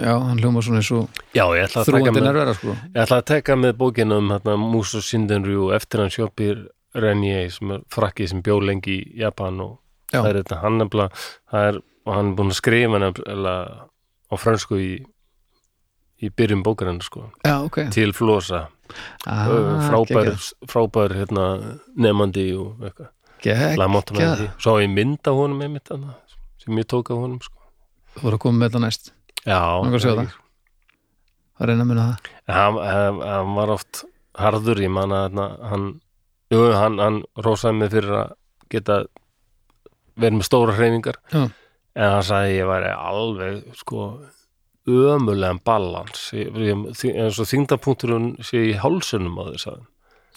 já, hann hljóma svona eins og Já, þrúandi með nervera, sko. Ég ætla að teka með bókina um hérna, Muso Shindenryu eftir hann sjópir Renier sem er frakki sem bjó lengi í Japan og Já. það er þetta hann nefnilega það er, og hann er búin að skrifa nefnilega á fransku í í byrjun bókarinn sko Já, ok. til flosa, Ah, frábær frábær hérna, nefandi og eitthvað, svo ég mynd á honum einmitt sem ég tók á honum sko. Þú voru að koma með þetta næst. Já, að það. Það reyna að minna það. Hann, var oft harður, ég man að hann, jú, hann, hann rósaði mig fyrir að geta verið með stóra hreyfingar Já. en hann sagði ég væri alveg sko ömulegan balans eins og þingdapunkturinn sé í hálsunum á þess að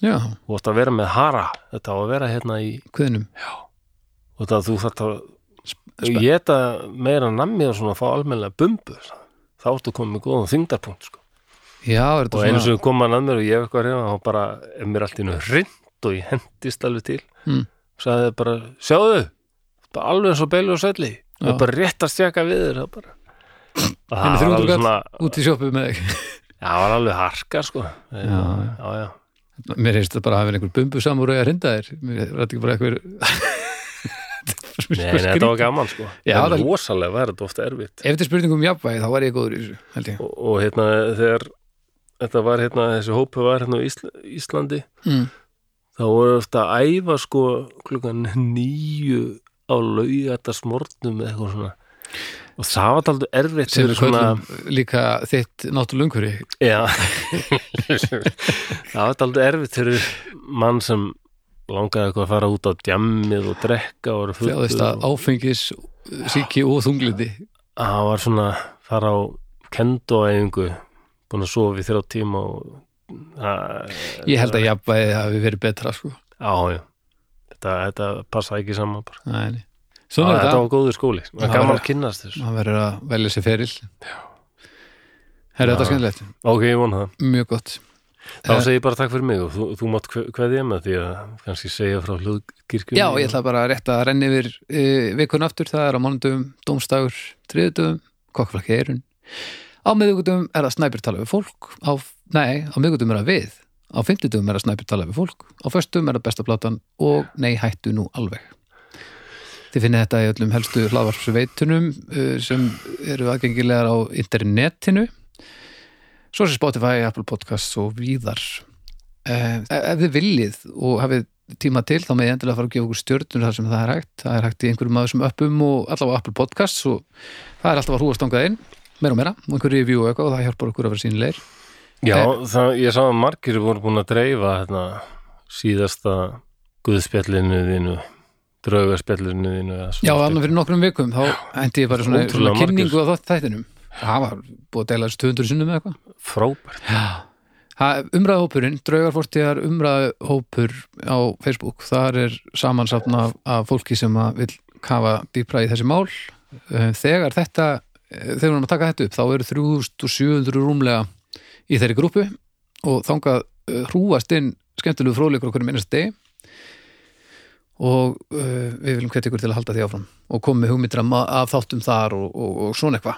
þú átt að vera með hara þetta á að vera hérna í það þú þarft að spennt. geta meira nammi og svona að fá almennilega bumbu þá áttu komið með góðan þingdarpunkt sko Já, er þetta og svona... sem kom hann að mér og ég hef eitthvað reyna þá bara er mér allt í nú hrind og ég hendist alveg til Mm. sagði bara, sjáðu alveg eins og beili og sælli og bara rétt að stjaka við þér og það var 300 alveg svona út í sjoppu með þig. já, það var alveg harka sko já, já, já. Mér heist það bara að hafa einhver bumbu samúr að rinda þér. Mér þetta ekki bara einhver... Nei, nei, þetta var gaman sko Já, en það- rosalega var þetta ofta erfitt Ef þetta er spurning um jafnvægi, þá var ég góður í þessu, held ég. og, og hérna þegar þetta var hérna, þessi hópu var hérna á Ísl Íslandi Mm. þá voru ofta að æfa sko klukkan nýju á laugata smornum eða eitthvað svona og það var aldrei erfitt Sem við köllum líka þitt náttúrulega umhverfi. já það var aldrei erfitt fyrir mann sem langaði eitthvað að fara út á djammið og drekka og Þjáðist að áfengis, síki og þunglindi. það var svona fara á kendoæfingu búin að sofa í þrjá tíma og það, Ég held að jafnvægi hafi verið betra, sko. já þetta, þetta passa ekki saman bara. Nei, nei. Já, Svona er þetta var góður skóli, það Það er gaman var- að kynnast þessu. maður verður að velja sér feril. Herra, þetta er skemmtilegt, ok, ég vona það. Mjög gott Þá Eh, segi ég bara takk fyrir mig og þú, þú mátt kveðja með því að kannski segja frá hljóðkirkjunni. Já, ég ætla bara rétt að renni yfir e, vikun aftur, það er á mánudum, dómstagur, þriðudum, kokkflakki eirun á miðvikutum er að snæpir tala við fólk. Á, nei, á miðvikutum er að við. Á fimmtutum er að snæpir tala við fólk. Á föstum er að besta platan. Og nei hættu nú alveg. Þið finnið þetta í öllum helstu hlaðvarpsveitunum uh, sem eru aðgengilegar á internetinu svo sem Spotify, Apple Podcasts og víðar. Uh, ef þið viljið og hafið tíma til þá með ég endilega fara að gefa okkur stjörnur þar sem það er hægt. Það er hægt í einhverjum aðeins sem uppum og allavega Apple Podcasts og það er alltaf að hrúast stangað inn meira og meira, og einhver review og eitthvað og það hjálpar okkur að vera sínilegir Já, Eh. það, ég sá að margir voru búin að dreifa hérna, síðasta guðspjallinu þínu draugarspjallinu þínu eða svona Já, annar fyrir nokkrum vikum þá hendi ég bara svona, svona kynningu á þættinum það var búið að deila þessu 200 sinnum með eitthvað. Frábært. Umræðahópurinn, draugarfortíðar umræðahópur á Facebook þar er samansapna af, af fólki sem vil kafa dýpra í þessi mál. Eh, þegar þetta eh, þegar við erum að taka þetta upp þá eru 3700 rúmlega í þeirri grúpu og þangað eh, hrúast inn skemmtilegu fróðleikur okkur minnast degi. Og uh, við viljum hvetja ykkur til að halda því áfram og með hugmyndir af þáttum þar og, og, og svona eitthvað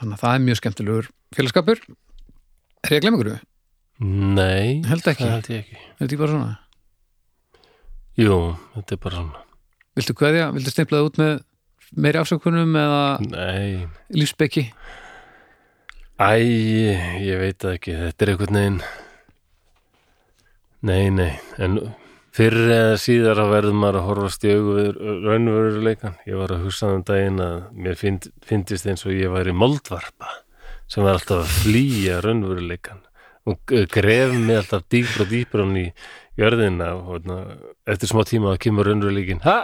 þannig að það er mjög skemmtilegur félagskapur er ég að glemma ykkur? Nei, Held ekki. það held ég ekki Er þetta ekki bara svona? Jú, þetta er bara svona Viltu kveðja, viltu stimplaði út með meiri afsökunum eða Nei, lífsbeki? æ, ég veit það ekki Þetta er einhvern veginn Nei, nei En fyrr eða síðar að verður maður að horfast í augu við raunveruleikan Ég var að hugsa um daginn að mér find, fyndist eins og ég væri moldvarpa sem var alltaf að flýja raunveruleikan og gref mig alltaf dýpra og dýpra hann í jörðina og hérna, eftir smá tíma að kemur raunveruleikin Ha,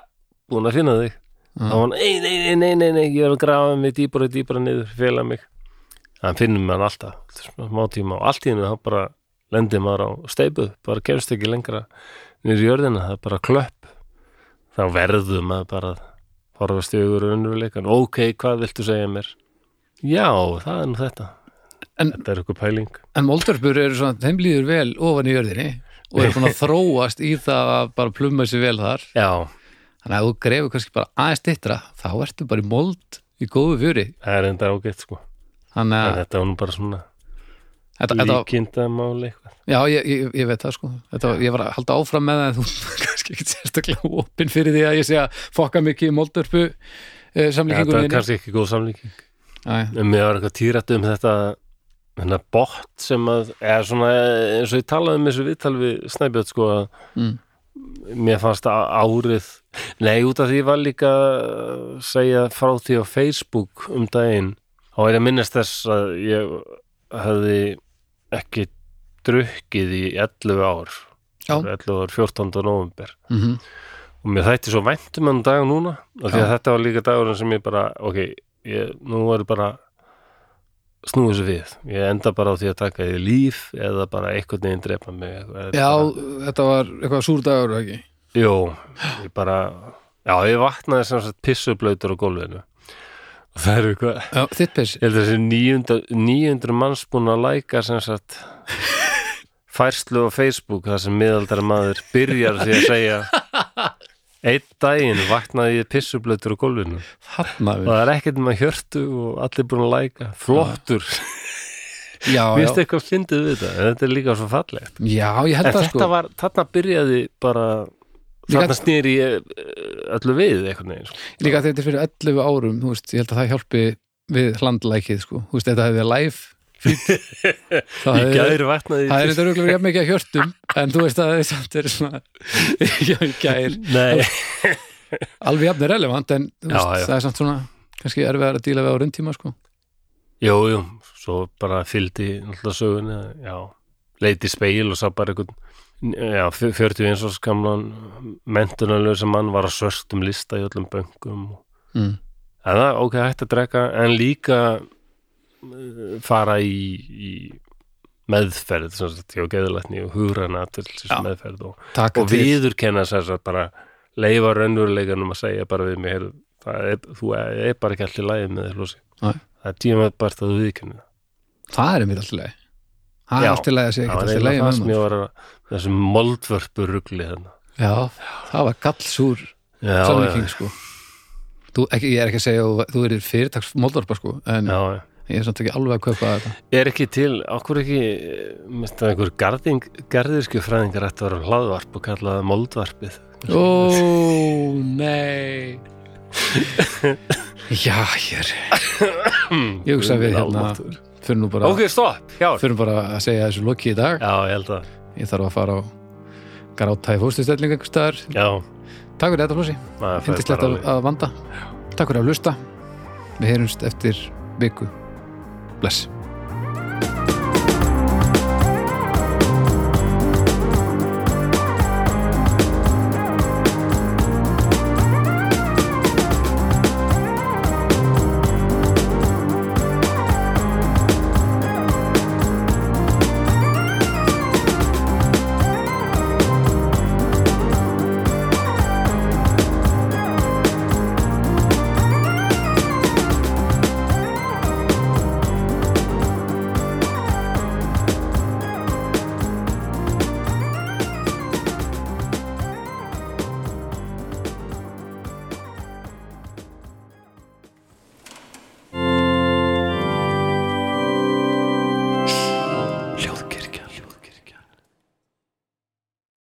búin að finna þig. Þá var hann, nei, nei, nei, nei, nei, ég er að grafa mig dýpra og dýpra niður, fela mig. Finnur mig hann alltaf smá tíma og allt í hennu þá bara lendir maður á steipu, bara kemst ekki lengra í jörðina, það er bara klöpp. Þá verður maður bara að horfast í augur raunveruleikan ok, hvað viltu segja mér? Já, það er nú þetta. En- þetta er eitthvað pæling. En moldörpur eru svona, þeim líður vel ofan í jörðinni og eru búin að þróast í það að bara plumma sér vel þar. Já, þannig að þú grefur kannski bara aðeins dittra þá ertu bara í mold í góðu fjöri. Það er enda ágætt sko. Þannig að þetta var nú bara svona þetta, þetta, líkindamáli eitthvað. Já, ég, ég, ég veit það sko. Þetta, ég var að halda áfram með það en þú kannski ekki sérstaklega opinn fyrir því að ég sé að fokka mikið í moldörpu eh, þetta samlíkingunum er kannski ekki góð samlíking. En mér var eitthvað týrætt um þetta hennar bot sem að er svona eins og ég talaði um þessu viðtal við Snæbjörn sko að mm, mér fannst að árið nei út af því ég var líka að segja frá því á Facebook um daginn er ég að minnast þess að ég hefði ekki drukkið í 11 ár. Já. 11 ár 14. november mm og mér þætti svo vænt um hann dag núna af því að þetta var líka dagurinn sem ég bara ok, ég, nú er bara snúið þessu við. Ég enda bara á því að taka því líf eða bara einhvern veginn drepa mig eða Já, bara, þetta var eitthvað súrdagur ekki? Jú, ég bara já, ég vaknaði sem sagt pissublautur á gólfinu. og það er eitthvað Já, þitt piss ég held að þessi 900, 900 manns búin að læka sem sagt færslu á Facebook þar sem miðaldara maður byrjar því að segja einn daginn vaknaði ég pissublautur á gólfinu. Hanna og það er ekkert með hjörtu og allir búin að læka. Flottur, Já, já, finnst eitthvað fyndið við þetta þetta er líka svo fallegt. Já, ég held en þetta sko. var, þarna byrjaði bara þarna snýri ég eh, öllu við eitthvað neginn sko. Líka þetta er fyrir 11 árum, þú veist, ég held að það hjálpi við hlandlækið, sko, þú veist, þetta hefði live þá í hefði gæri vaknaði það er ég þetta röglega jafn mikið að hjörtum en þú veist að það er samt er svona gær, nei, alveg jafn er relevant en Já, veist, já. það er samt svona kannski erfiðar að díla við á rauntíma, sko. Jú, jú svo bara fylgdi náttúrulega sögunni já, leiti speil og sá bara einhvern já, 41 árs gamlan mentunarlösa mann var að svörstum lista í öllum böngum mm. en það, ok, hægt að drekka en líka eh, fara í, í meðferð sem sagt, hjá geðlætni og hugrana til þessi Já. meðferð og, og viðurkenna að bara leifa raunveruleikanum að segja bara við mig það er, þú er, er bara ekki allir lægið með þessu það er tíma bara að þú viðurkenna það. Er einmitt alltaf leið það er alltaf leið að segja það ekki eiginlega það með maður þessum moldvörpu rugli þarna já, það var gallsúr já, samlíking, sko. Þú, ekki, ég er ekki að segja að þú, erir fyrirtaks moldvarpa, sko en já, já, ég er samt ekki alveg að kaupa þetta. Er ekki til, okkur ekki minnst að einhver garðing, garðirsku fræðingar ætti að vera hlaðvarp og kalla það moldvarpið? Ó, nei. Já, hér Ég hugsa við hérna fyrir nú bara, Ok, stopp, já fyrir bara að segja þessu loki í dag. Já, ég held að, Ég þarf að fara á gráta í fóstustelling einhvers staðar. Já. Takk fyrir þetta, Flósi, bara að, að vanda. Takk fyrir að hlusta. Við heyrumst eftir viku. Bless